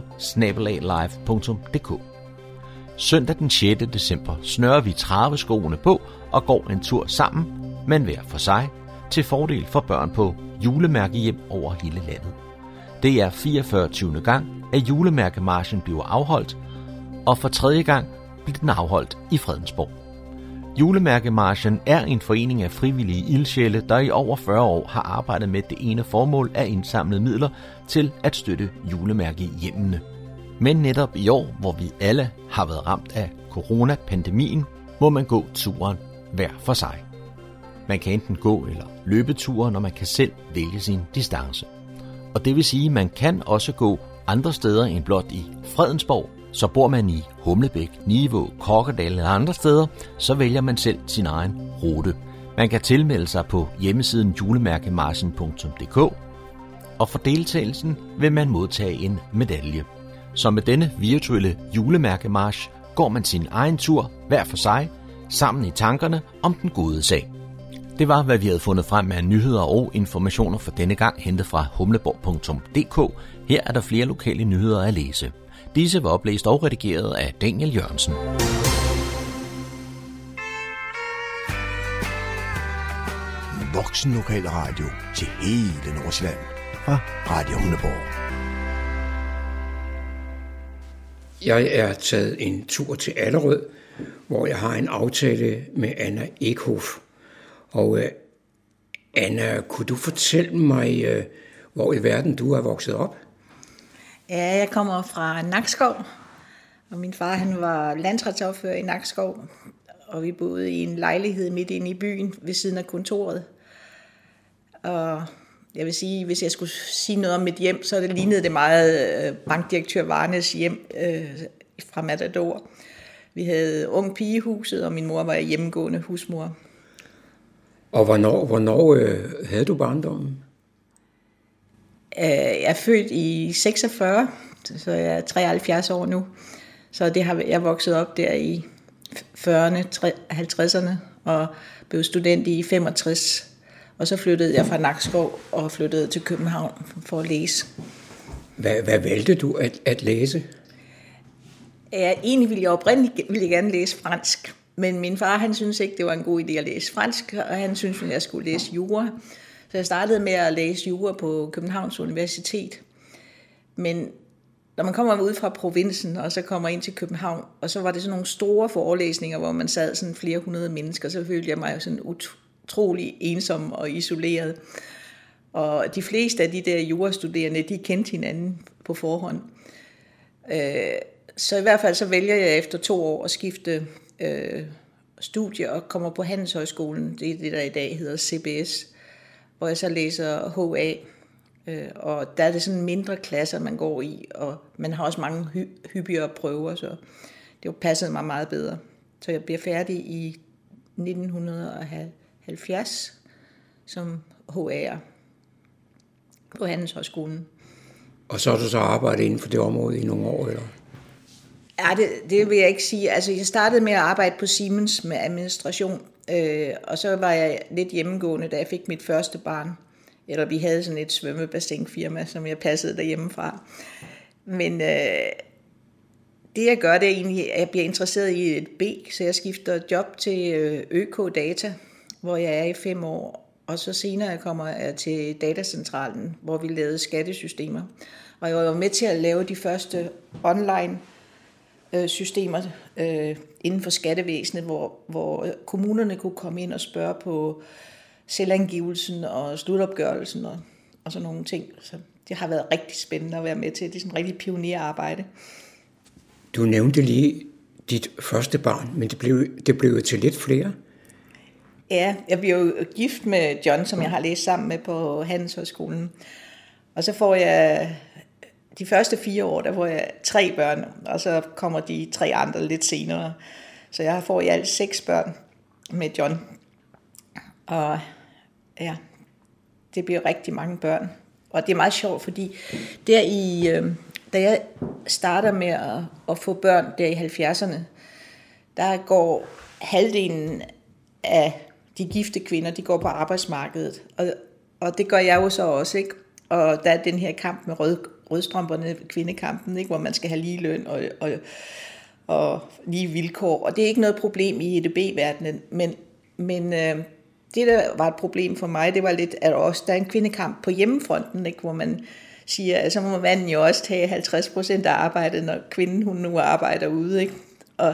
Søndag den 6. december snører vi traveskoene på og går en tur sammen, men hver for sig, til fordel for børn på julemærkehjem over hele landet. Det er 44. gang, at julemærkemarschen bliver afholdt, og for tredje gang bliver den afholdt i Fredensborg. Julemærkemarschen er en forening af frivillige ildsjæle, der i over 40 år har arbejdet med det ene formål at indsamle midler til at støtte julemærkehjemmene. Men netop i år, hvor vi alle har været ramt af coronapandemien, må man gå turen hver for sig. Man kan enten gå eller løbe turen, når man kan selv vælge sin distance. Og det vil sige, at man kan også gå andre steder end blot i Fredensborg. Så bor man i Humlebæk, Nivå, Kokkedal eller andre steder, så vælger man selv sin egen rute. Man kan tilmelde sig på hjemmesiden julemærkemarsen.dk, og for deltagelsen vil man modtage en medalje. Så med denne virtuelle julemærkemarsch går man sin egen tur hver for sig, sammen i tankerne om den gode sag. Det var, hvad vi havde fundet frem af nyheder og informationer for denne gang, hentet fra humleborg.dk. Her er der flere lokale nyheder at læse. Disse var oplæst og redigeret af Daniel Jørgensen. Voksen lokal radio til hele Nordsjælland fra Radio Hundeborg. Jeg er taget en tur til Allerød, hvor jeg har en aftale med Anna Ekhoff. Og øh, Anna, kunne du fortælle mig, øh, hvor i verden du er vokset op? Ja, jeg kommer fra Nakskov, og min far han var landsretsaffører i Nakskov, og vi boede i en lejlighed midt inde i byen ved siden af kontoret. Og jeg vil sige, hvis jeg skulle sige noget om mit hjem, så det lignede det meget øh, bankdirektør Varnes hjem øh, fra Matador. Vi havde ung pigehuset, og min mor var hjemmegående husmor. Og hvornår, hvornår øh, havde du barndommen? Øh, jeg er født i 46, så jeg er 73 år nu. Så det har jeg vokset op der i 40'erne, 50'erne, og blev student i 65. Og så flyttede jeg fra Nakskov og flyttede til København for at læse. Hvad, hvad valgte du at, at læse? Ja, egentlig ville jeg oprindeligt ville jeg gerne læse fransk, men min far han synes ikke, det var en god idé at læse fransk, og han synes, at jeg skulle læse jura. Så jeg startede med at læse jura på Københavns Universitet. Men når man kommer ud fra provinsen, og så kommer ind til København, og så var det sådan nogle store forelæsninger, hvor man sad sådan flere hundrede mennesker, så følte jeg mig sådan utrolig ensom og isoleret. Og de fleste af de der jurastuderende, de kendte hinanden på forhånd. Øh, så i hvert fald så vælger jeg efter to år at skifte øh, studie og kommer på Handelshøjskolen, det er det, der i dag hedder CBS, hvor jeg så læser HA, øh, og der er det sådan mindre klasser, man går i, og man har også mange hy- hyppigere prøver, så det jo passede mig meget bedre. Så jeg bliver færdig i 1970 som HA'er på Handelshøjskolen. Og så har du så arbejdet inden for det område i nogle år, eller? Ja, det, det vil jeg ikke sige. Altså, jeg startede med at arbejde på Siemens med administration, øh, og så var jeg lidt hjemmegående, da jeg fik mit første barn. Eller vi havde sådan et svømmebassinfirma, som jeg passede derhjemmefra. Men øh, det jeg gør, det er egentlig, at jeg bliver interesseret i et B, så jeg skifter job til ØK Data, hvor jeg er i fem år. Og så senere kommer jeg til datacentralen, hvor vi lavede skattesystemer. Og jeg var med til at lave de første online øh, systemer øh, inden for skattevæsenet, hvor, hvor kommunerne kunne komme ind og spørge på selvangivelsen og slutopgørelsen og, og sådan nogle ting. Så det har været rigtig spændende at være med til. Det er sådan en rigtig pionerarbejde. Du nævnte lige dit første barn, men det blev, det blev til lidt flere. Ja, jeg bliver jo gift med John, som jeg har læst sammen med på Handelshøjskolen. Og så får jeg de første fire år, der får jeg tre børn, og så kommer de tre andre lidt senere. Så jeg får i alt seks børn med John. Og ja, det bliver rigtig mange børn. Og det er meget sjovt, fordi der i, øh, da jeg starter med at, at få børn der i 70'erne, der går halvdelen af de gifte kvinder, de går på arbejdsmarkedet. Og, og det gør jeg jo så også, ikke? Og der er den her kamp med rød, rødstrømperne, kvindekampen, ikke? hvor man skal have lige løn og, og, og lige vilkår. Og det er ikke noget problem i EDB-verdenen, men, men øh, det, der var et problem for mig, det var lidt, at også der er en kvindekamp på hjemmefronten, ikke? hvor man siger, at så må manden jo også tage 50 procent af arbejdet, når kvinden hun nu arbejder ude. Ikke? Og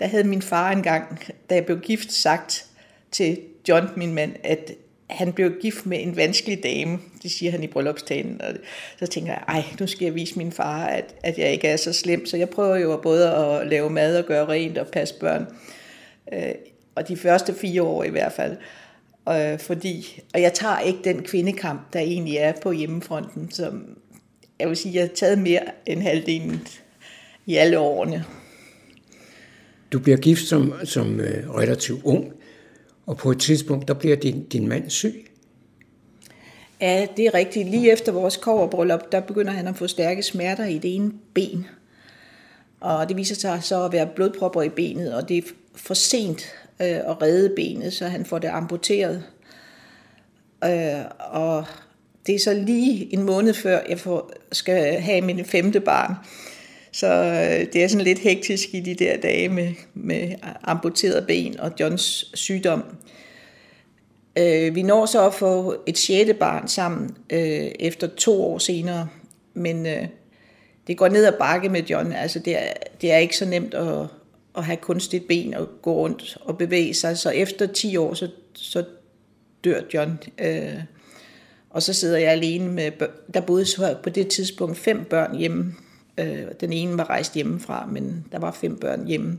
der havde min far engang, da jeg blev gift, sagt til John, min mand, at han blev gift med en vanskelig dame, det siger han i bryllupstalen, og så tænker jeg, ej, nu skal jeg vise min far, at, at jeg ikke er så slem, så jeg prøver jo både at lave mad og gøre rent og passe børn, øh, og de første fire år i hvert fald, øh, fordi, og jeg tager ikke den kvindekamp, der egentlig er på hjemmefronten, som jeg vil sige, jeg har taget mere end halvdelen i alle årene. Du bliver gift som, som øh, relativt ung, og på et tidspunkt, der bliver din, din mand syg. Ja, det er rigtigt. Lige efter vores koverbryllup, der begynder han at få stærke smerter i det ene ben. Og det viser sig så at være blodpropper i benet, og det er for sent øh, at redde benet, så han får det amputeret. Øh, og det er så lige en måned før, jeg får, skal have min femte barn. Så øh, det er sådan lidt hektisk i de der dage med, med amputeret ben og Johns sygdom. Øh, vi når så at få et sjette barn sammen øh, efter to år senere, men øh, det går ned ad bakke med John. Altså det er, det er ikke så nemt at, at have kunstigt ben og gå rundt og bevæge sig. Så efter 10 år, så, så dør John. Øh, og så sidder jeg alene med, der boede så på det tidspunkt fem børn hjemme. Øh, den ene var rejst hjemmefra, men der var fem børn hjemme.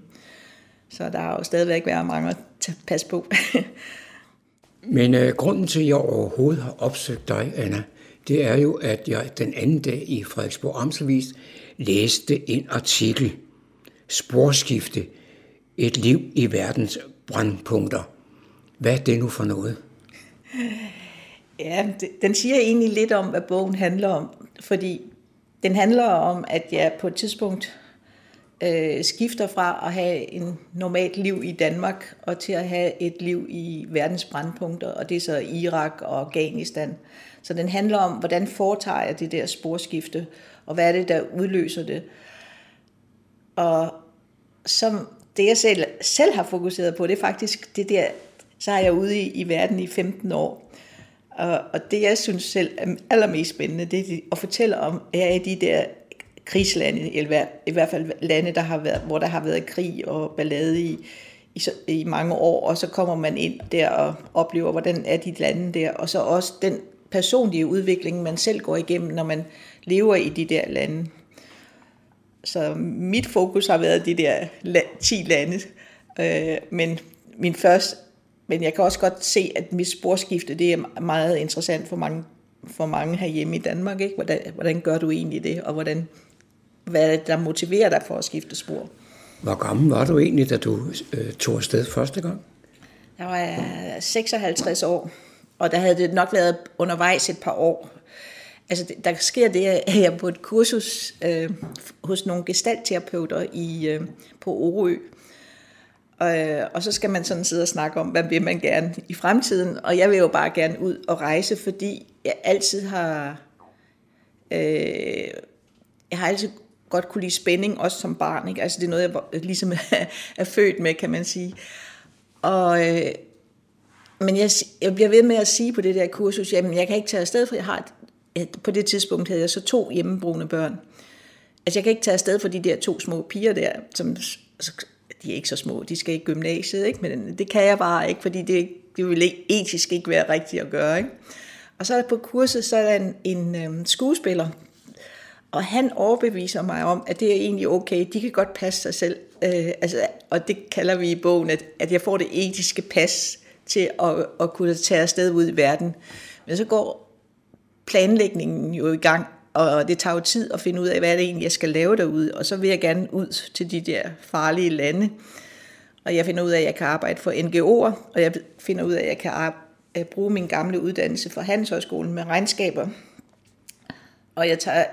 Så der har jo stadigvæk været mange at passe på. Men øh, grunden til, at jeg overhovedet har opsøgt dig, Anna, det er jo, at jeg den anden dag i Frederiksborg Amtsavis læste en artikel, Sporskifte, et liv i verdens brandpunkter. Hvad er det nu for noget? Ja, den siger egentlig lidt om, hvad bogen handler om, fordi den handler om, at jeg på et tidspunkt øh, skifter fra at have en normalt liv i Danmark og til at have et liv i verdens brandpunkter, og det er så Irak og Afghanistan. Så den handler om, hvordan foretager jeg det der sporskifte, og hvad er det, der udløser det. Og som det, jeg selv, selv har fokuseret på, det er faktisk det der, så har jeg ude i, i verden i 15 år. Og, og det, jeg synes selv er allermest spændende, det er at fortælle om, er i de der krigslande, eller i hvert fald lande, der har været, hvor der har været krig og ballade i, i, i mange år, og så kommer man ind der og oplever, hvordan er de lande der, og så også den personlige udvikling, man selv går igennem, når man lever i de der lande. Så mit fokus har været de der 10 lande, øh, men min første, men jeg kan også godt se, at mit sporskifte, det er meget interessant for mange, for mange herhjemme i Danmark. Ikke? Hvordan, hvordan gør du egentlig det, og hvordan hvad er det, der motiverer dig for at skifte spor. Hvor gammel var du egentlig, da du øh, tog afsted første gang? Jeg var 56 år, og der havde det nok været undervejs et par år. Altså, der sker det, at jeg er på et kursus øh, hos nogle gestaltterapeuter i, øh, på Orø. Øh, og så skal man sådan sidde og snakke om, hvad vil man gerne i fremtiden. Og jeg vil jo bare gerne ud og rejse, fordi jeg altid har... Øh, jeg har altid godt kunne lide spænding, også som barn. Ikke? Altså det er noget, jeg ligesom er født med, kan man sige. Og, øh, men jeg, jeg bliver ved med at sige på det der kursus, jamen jeg kan ikke tage afsted, for jeg har et, på det tidspunkt havde jeg så to hjemmebrugende børn. Altså jeg kan ikke tage afsted for de der to små piger der, som de er ikke så små, de skal i gymnasiet, ikke? men det kan jeg bare ikke, fordi det, det vil etisk ikke være rigtigt at gøre. Ikke? Og så på kurset, så er der en, en øhm, skuespiller, og han overbeviser mig om, at det er egentlig okay, de kan godt passe sig selv. Øh, altså, og det kalder vi i bogen, at, at jeg får det etiske pas til at, at kunne tage afsted ud i verden. Men så går planlægningen jo i gang, og det tager jo tid at finde ud af, hvad det egentlig, jeg skal lave derude. Og så vil jeg gerne ud til de der farlige lande. Og jeg finder ud af, at jeg kan arbejde for NGO'er, og jeg finder ud af, at jeg kan bruge min gamle uddannelse fra Handelshøjskolen med regnskaber. Og jeg tager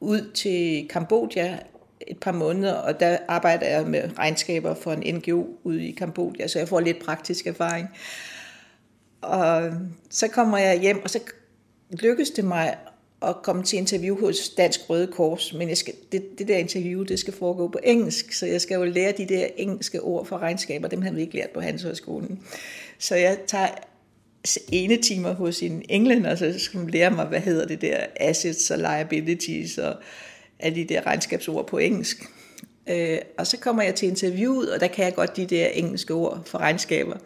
ud til Kambodja et par måneder, og der arbejder jeg med regnskaber for en NGO ude i Kambodja, så jeg får lidt praktisk erfaring. Og så kommer jeg hjem, og så lykkes det mig at komme til interview hos Dansk Røde Kors, men jeg skal, det, det der interview, det skal foregå på engelsk, så jeg skal jo lære de der engelske ord for regnskaber, dem har vi ikke lært på Handelshøjskolen. Så jeg tager ene timer hos en englænder, så skal man lære mig, hvad hedder det der, assets og liabilities og alle de der regnskabsord på engelsk. Øh, og så kommer jeg til interviewet, og der kan jeg godt de der engelske ord for regnskaber.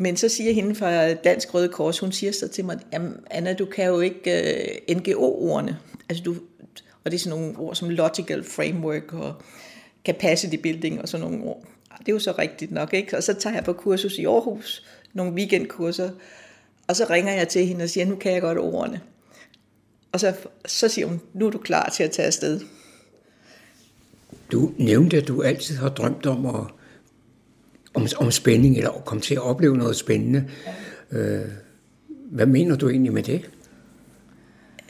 Men så siger hende fra Dansk Røde Kors, hun siger så til mig, Anna, du kan jo ikke øh, uh, NGO-ordene. Altså du, og det er sådan nogle ord som logical framework og capacity building og sådan nogle ord. Ah, det er jo så rigtigt nok, ikke? Og så tager jeg på kursus i Aarhus, nogle weekendkurser, og så ringer jeg til hende og siger, nu kan jeg godt ordene. Og så, så siger hun, nu er du klar til at tage afsted. Du nævnte, at du altid har drømt om at om, om spænding, eller at komme til at opleve noget spændende. Ja. Øh, hvad mener du egentlig med det?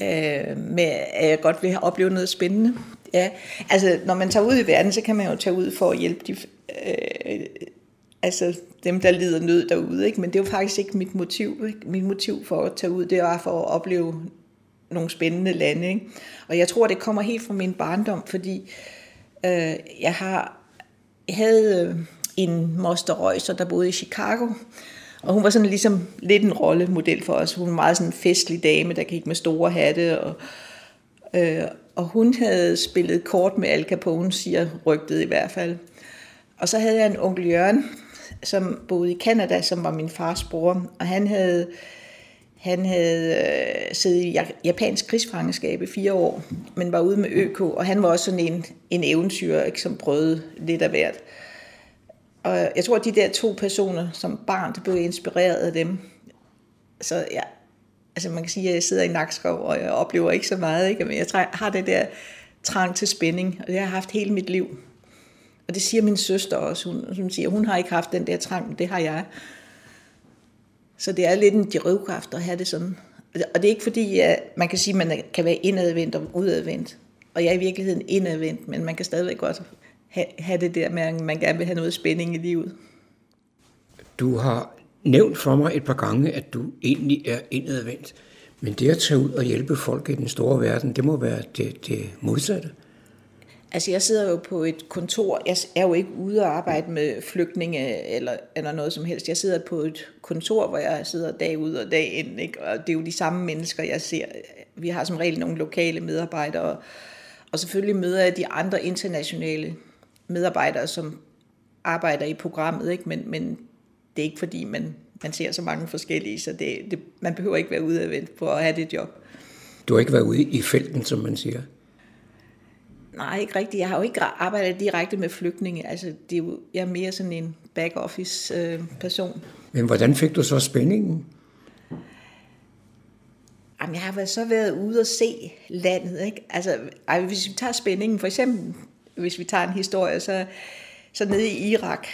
Øh, med, at jeg godt vil opleve noget spændende. Ja, altså når man tager ud i verden, så kan man jo tage ud for at hjælpe de, øh, altså dem, der lider nød derude. Ikke? Men det er jo faktisk ikke mit motiv. Ikke? Mit motiv for at tage ud, det var for at opleve nogle spændende lande. Ikke? Og jeg tror, det kommer helt fra min barndom, fordi øh, jeg har jeg havde øh, en moster Røyser, der boede i Chicago, og hun var sådan ligesom lidt en rollemodel for os. Hun var meget sådan en festlig dame, der gik med store hatte, og, øh, og hun havde spillet kort med Al Capone, siger rygtet i hvert fald. Og så havde jeg en onkel Jørgen, som boede i Kanada, som var min fars bror, og han havde, han havde øh, siddet i japansk krigsfangeskab i fire år, men var ude med ØK, og han var også sådan en, en eventyr, ikke, som prøvede lidt af hvert. Og jeg tror, at de der to personer som barn, det blev inspireret af dem. Så ja, altså man kan sige, at jeg sidder i Nakskov, og jeg oplever ikke så meget, ikke? men jeg har det der trang til spænding, og det har jeg haft hele mit liv. Og det siger min søster også. Hun, hun siger, hun har ikke haft den der trang, men det har jeg. Så det er lidt en drivkraft at have det sådan. Og det er ikke fordi, at man kan sige, at man kan være indadvendt og udadvendt. Og jeg er i virkeligheden indadvendt, men man kan stadigvæk godt have det der med, at man gerne vil have noget spænding i livet. Du har nævnt for mig et par gange, at du egentlig er indadvendt. Men det at tage ud og hjælpe folk i den store verden, det må være det, det modsatte. Altså jeg sidder jo på et kontor, jeg er jo ikke ude og arbejde med flygtninge eller, eller noget som helst. Jeg sidder på et kontor, hvor jeg sidder dag ud og dag ind, ikke? og det er jo de samme mennesker, jeg ser. Vi har som regel nogle lokale medarbejdere, og selvfølgelig møder jeg de andre internationale medarbejdere, som arbejder i programmet, ikke? Men, men det er ikke fordi, man, man ser så mange forskellige, så det, det, man behøver ikke være ude vente på at have det job. Du har ikke været ude i felten, som man siger? Nej, ikke rigtigt. Jeg har jo ikke arbejdet direkte med flygtninge. Altså, det er jo, jeg er mere sådan en back-office øh, person. Men hvordan fik du så spændingen? Jamen, jeg har så været ude og se landet. Ikke? Altså, ej, hvis vi tager spændingen, for eksempel, hvis vi tager en historie, så, så nede i Irak,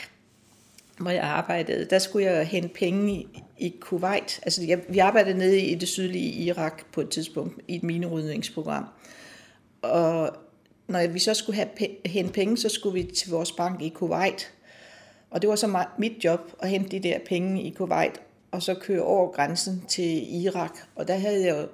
hvor jeg arbejdede, der skulle jeg hente penge i, i Kuwait. Altså, jeg, vi arbejdede nede i det sydlige Irak på et tidspunkt i et minerydningsprogram. Og når vi så skulle have hente penge, så skulle vi til vores bank i Kuwait. Og det var så meget, mit job at hente de der penge i Kuwait, og så køre over grænsen til Irak. Og der havde jeg jo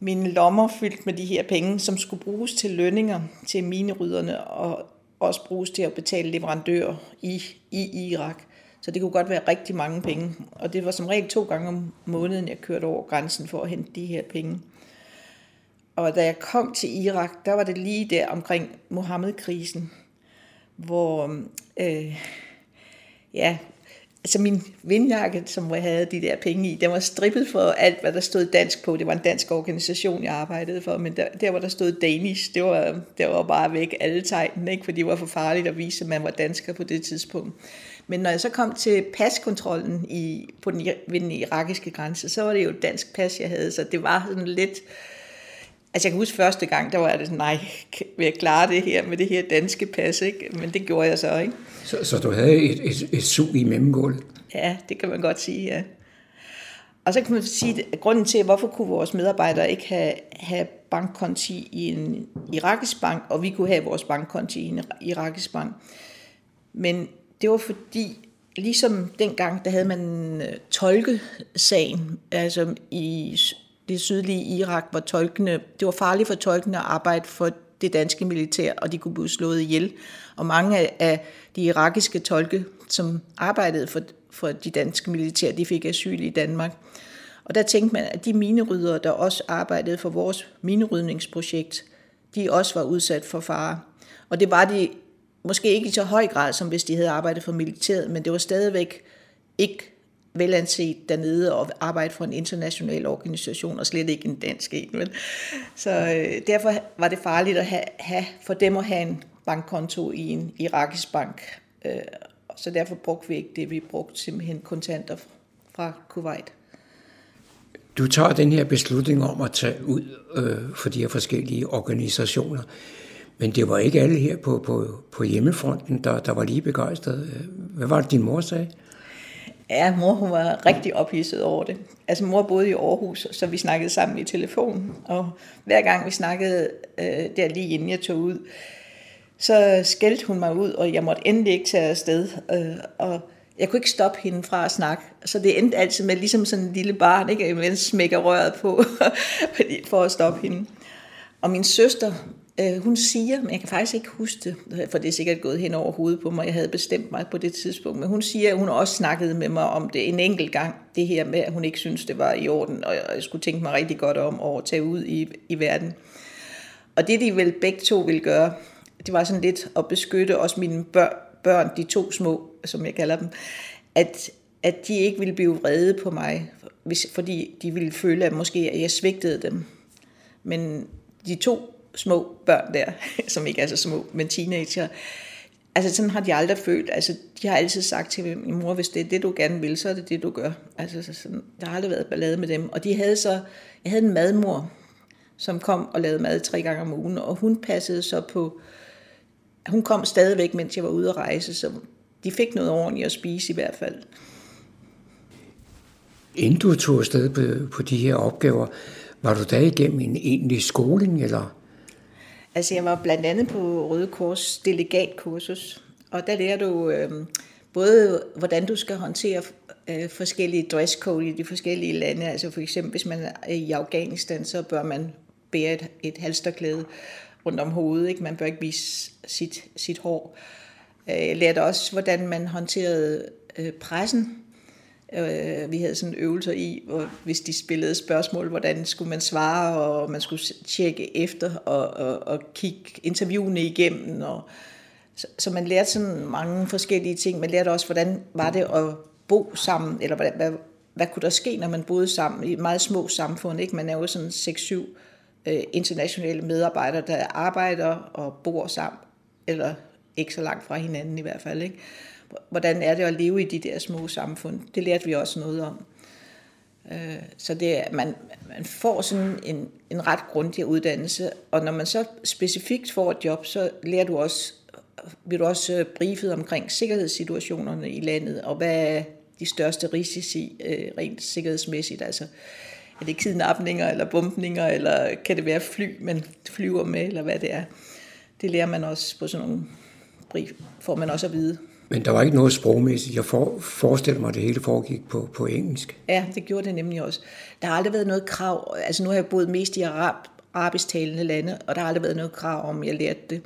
mine lommer fyldt med de her penge, som skulle bruges til lønninger til minerydderne, og også bruges til at betale leverandører i, i Irak. Så det kunne godt være rigtig mange penge. Og det var som regel to gange om måneden, jeg kørte over grænsen for at hente de her penge. Og da jeg kom til Irak, der var det lige der omkring Mohammed-krisen, hvor øh, ja, altså min vindjakke, som jeg havde de der penge i, den var strippet for alt, hvad der stod dansk på. Det var en dansk organisation, jeg arbejdede for, men der, der hvor der stod Danish, det var, der var bare væk alle tegnene, ikke? for det var for farligt at vise, at man var dansker på det tidspunkt. Men når jeg så kom til paskontrollen i, på den, ved den irakiske grænse, så var det jo et dansk pas, jeg havde, så det var sådan lidt... Altså jeg kan huske første gang, der var det sådan, nej, vil jeg klare det her med det her danske pas, ikke? Men det gjorde jeg så, ikke? Så, så du havde et, et, et sug i mellemgulvet? Ja, det kan man godt sige, ja. Og så kan man sige, at grunden til, hvorfor kunne vores medarbejdere ikke have, have bankkonti i en irakisk bank, og vi kunne have vores bankkonti i en irakisk bank. Men det var fordi, ligesom dengang, der havde man øh, tolkesagen, altså i det sydlige Irak, hvor tolkene, det var farligt for tolkene at arbejde for det danske militær, og de kunne blive slået ihjel. Og mange af de irakiske tolke, som arbejdede for, for de danske militær, de fik asyl i Danmark. Og der tænkte man, at de mineryddere, der også arbejdede for vores minerydningsprojekt, de også var udsat for fare. Og det var de måske ikke i så høj grad, som hvis de havde arbejdet for militæret, men det var stadigvæk ikke velanset dernede og arbejde for en international organisation, og slet ikke en dansk en. Vel? Så øh, derfor var det farligt at have, have, for dem at have en bankkonto i en irakisk bank. Øh, så derfor brugte vi ikke det. Vi brugte simpelthen kontanter fra Kuwait. Du tager den her beslutning om at tage ud øh, for de her forskellige organisationer. Men det var ikke alle her på, på, på hjemmefronten, der, der var lige begejstrede. Hvad var det, din mor sagde? Ja, mor hun var rigtig ophidset over det. Altså mor boede i Aarhus, så vi snakkede sammen i telefon. Og hver gang vi snakkede øh, der lige inden jeg tog ud, så skældte hun mig ud, og jeg måtte endelig ikke tage afsted. Øh, og jeg kunne ikke stoppe hende fra at snakke. Så det endte altid med ligesom sådan en lille barn, ikke? Jeg smækker røret på for at stoppe hende. Og min søster, Øh, hun siger, men jeg kan faktisk ikke huske det, for det er sikkert gået hen over hovedet på mig, jeg havde bestemt mig på det tidspunkt, men hun siger, at hun også snakkede med mig om det en enkelt gang, det her med, at hun ikke synes det var i orden, og jeg skulle tænke mig rigtig godt om at tage ud i, i verden. Og det de vel begge to ville gøre, det var sådan lidt at beskytte også mine børn, børn, de to små, som jeg kalder dem, at, at de ikke ville blive vrede på mig, hvis, fordi de ville føle, at måske at jeg svigtede dem. Men de to små børn der, som ikke er så små, men teenager, altså sådan har de aldrig følt. Altså, de har altid sagt til min mor, hvis det er det, du gerne vil, så er det det, du gør. Altså, sådan, der har aldrig været ballade med dem. Og de havde så, jeg havde en madmor, som kom og lavede mad tre gange om ugen, og hun passede så på, hun kom stadigvæk, mens jeg var ude at rejse, så de fik noget ordentligt at spise i hvert fald. Inden du tog afsted på, på de her opgaver, var du da igennem en egentlig skoling, eller? Altså, jeg var blandt andet på Røde Kors delegatkursus, og der lærer du øh, både, hvordan du skal håndtere øh, forskellige dresscode i de forskellige lande. Altså for eksempel, hvis man er i Afghanistan, så bør man bære et, et halsterklæde rundt om hovedet. Ikke? Man bør ikke vise sit, sit hår. Øh, jeg lærte også, hvordan man håndterede øh, pressen. Øh, vi havde sådan øvelser i, hvor hvis de spillede spørgsmål, hvordan skulle man svare, og man skulle tjekke efter og, og, og kigge interviewene igennem. Og, så, så man lærte sådan mange forskellige ting. Man lærte også, hvordan var det at bo sammen, eller hvad, hvad, hvad kunne der ske, når man boede sammen i meget små samfund. Ikke? Man er jo sådan 6-7 øh, internationale medarbejdere, der arbejder og bor sammen, eller ikke så langt fra hinanden i hvert fald. Ikke? Hvordan er det at leve i de der små samfund? Det lærte vi også noget om. Øh, så det er, man, man får sådan en, en ret grundig uddannelse, og når man så specifikt får et job, så lærer du også, bliver du også øh, briefet omkring sikkerhedssituationerne i landet, og hvad er de største risici øh, rent sikkerhedsmæssigt. Altså, er det kidnapninger eller bombninger, eller kan det være fly, man flyver med, eller hvad det er. Det lærer man også på sådan nogle brief, får man også at vide. Men der var ikke noget sprogmæssigt. Jeg for, forestiller mig, at det hele foregik på, på engelsk. Ja, det gjorde det nemlig også. Der har aldrig været noget krav. Altså nu har jeg boet mest i arab, arabisk talende lande, og der har aldrig været noget krav om, at jeg lærte det.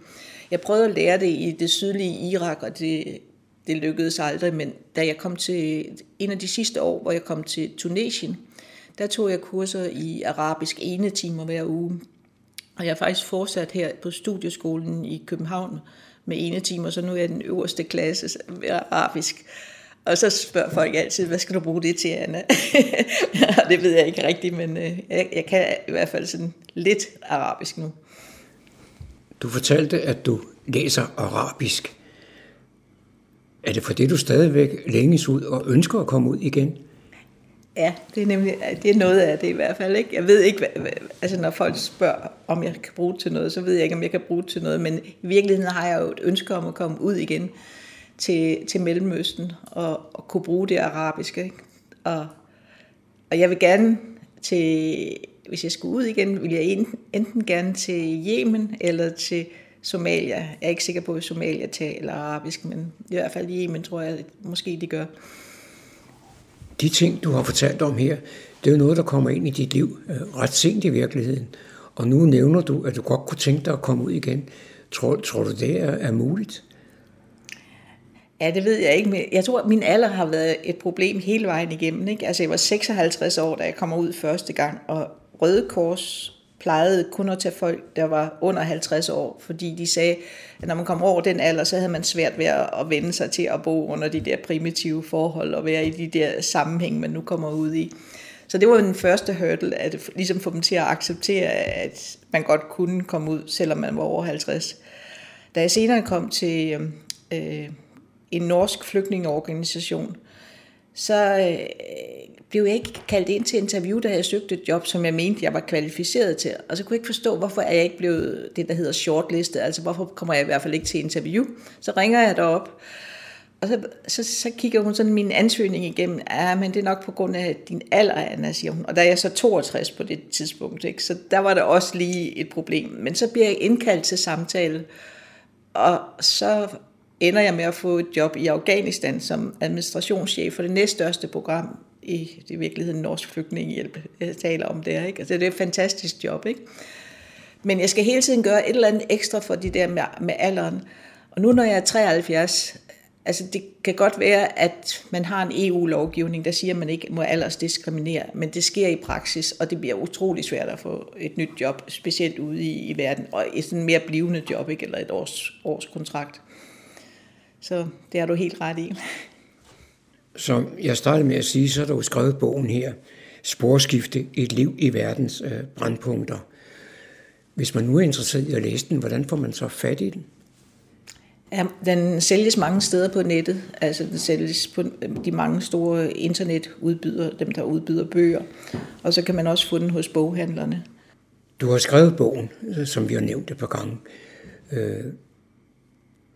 Jeg prøvede at lære det i det sydlige Irak, og det, det lykkedes aldrig. Men da jeg kom til en af de sidste år, hvor jeg kom til Tunesien, der tog jeg kurser i arabisk ene timer hver uge. Og jeg er faktisk fortsat her på studieskolen i København med ene timer, så nu er jeg den øverste klasse med arabisk. Og så spørger folk altid, hvad skal du bruge det til, Anna? det ved jeg ikke rigtigt, men øh, jeg, jeg kan i hvert fald sådan lidt arabisk nu. Du fortalte, at du læser arabisk. Er det for det, du stadigvæk længes ud og ønsker at komme ud igen? Ja, det er nemlig det er noget af det i hvert fald. Ikke? Jeg ved ikke, hvad, hvad, altså når folk spørger, om jeg kan bruge det til noget, så ved jeg ikke, om jeg kan bruge det til noget. Men i virkeligheden har jeg jo et ønske om at komme ud igen til, til Mellemøsten og, og kunne bruge det arabiske. Ikke? Og, og jeg vil gerne til, hvis jeg skulle ud igen, vil jeg enten, enten gerne til Yemen eller til Somalia. Jeg er ikke sikker på, at Somalia taler arabisk, men i hvert fald i Yemen tror jeg, at måske de gør de ting, du har fortalt om her, det er jo noget, der kommer ind i dit liv øh, ret sent i virkeligheden. Og nu nævner du, at du godt kunne tænke dig at komme ud igen. Tror, tror du, det er, er muligt? Ja, det ved jeg ikke. Men jeg tror, at min alder har været et problem hele vejen igennem. Ikke? Altså, jeg var 56 år, da jeg kom ud første gang, og Røde Kors plejede kun at tage folk, der var under 50 år, fordi de sagde, at når man kom over den alder, så havde man svært ved at vende sig til at bo under de der primitive forhold og være i de der sammenhæng, man nu kommer ud i. Så det var den første hurdle, at ligesom få dem til at acceptere, at man godt kunne komme ud, selvom man var over 50. Da jeg senere kom til øhm, øh, en norsk flygtningeorganisation, så øh, blev jeg ikke kaldt ind til interview, da jeg søgte et job, som jeg mente, jeg var kvalificeret til. Og så kunne jeg ikke forstå, hvorfor er jeg ikke blevet det, der hedder shortlistet. Altså, hvorfor kommer jeg i hvert fald ikke til interview? Så ringer jeg derop, og så, så, så kigger hun sådan min ansøgning igennem. Ja, men det er nok på grund af din alder, Anna, siger hun. Og der er jeg så 62 på det tidspunkt, ikke? så der var der også lige et problem. Men så bliver jeg indkaldt til samtale, og så ender jeg med at få et job i Afghanistan som administrationschef for det næststørste program i det virkeligheden Norsk Flygtningehjælp, jeg taler om der. Ikke? Altså, det er et fantastisk job. Ikke? Men jeg skal hele tiden gøre et eller andet ekstra for de der med, med alderen. Og nu når jeg er 73, altså det kan godt være, at man har en EU-lovgivning, der siger, at man ikke må aldersdiskriminere, men det sker i praksis, og det bliver utrolig svært at få et nyt job, specielt ude i, i verden, og et sådan mere blivende job, ikke? eller et års, års kontrakt. Så det har du helt ret i. Som jeg startede med at sige, så er der jo skrevet bogen her, Sporskifte, et liv i verdens øh, brandpunkter. Hvis man nu er interesseret i at læse den, hvordan får man så fat i den? Ja, den sælges mange steder på nettet. Altså den sælges på de mange store internetudbydere, dem der udbyder bøger. Og så kan man også få den hos boghandlerne. Du har skrevet bogen, som vi har nævnt et par gange.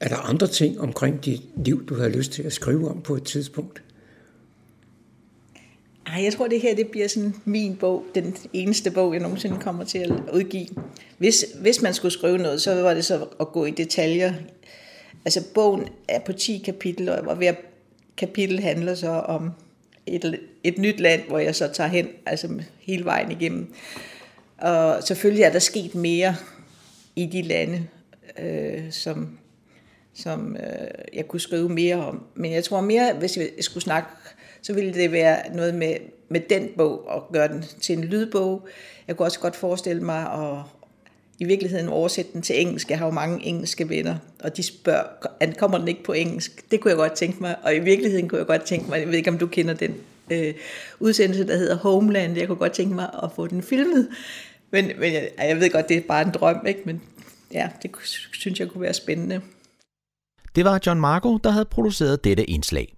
Er der andre ting omkring dit liv, du har lyst til at skrive om på et tidspunkt? Ej, jeg tror, det her det bliver sådan min bog, den eneste bog, jeg nogensinde kommer til at udgive. Hvis, hvis man skulle skrive noget, så var det så at gå i detaljer. Altså, bogen er på 10 kapitler, og hver kapitel handler så om et, et nyt land, hvor jeg så tager hen, altså hele vejen igennem. Og selvfølgelig er der sket mere i de lande, øh, som, som øh, jeg kunne skrive mere om. Men jeg tror mere, hvis jeg skulle snakke, så ville det være noget med, med den bog, og gøre den til en lydbog. Jeg kunne også godt forestille mig at i virkeligheden oversætte den til engelsk. Jeg har jo mange engelske venner, og de spørger, kommer den ikke på engelsk? Det kunne jeg godt tænke mig, og i virkeligheden kunne jeg godt tænke mig, jeg ved ikke, om du kender den øh, udsendelse, der hedder Homeland. Jeg kunne godt tænke mig at få den filmet. Men, men jeg, jeg ved godt, det er bare en drøm, ikke? men ja, det synes jeg kunne være spændende. Det var John Marco, der havde produceret dette indslag.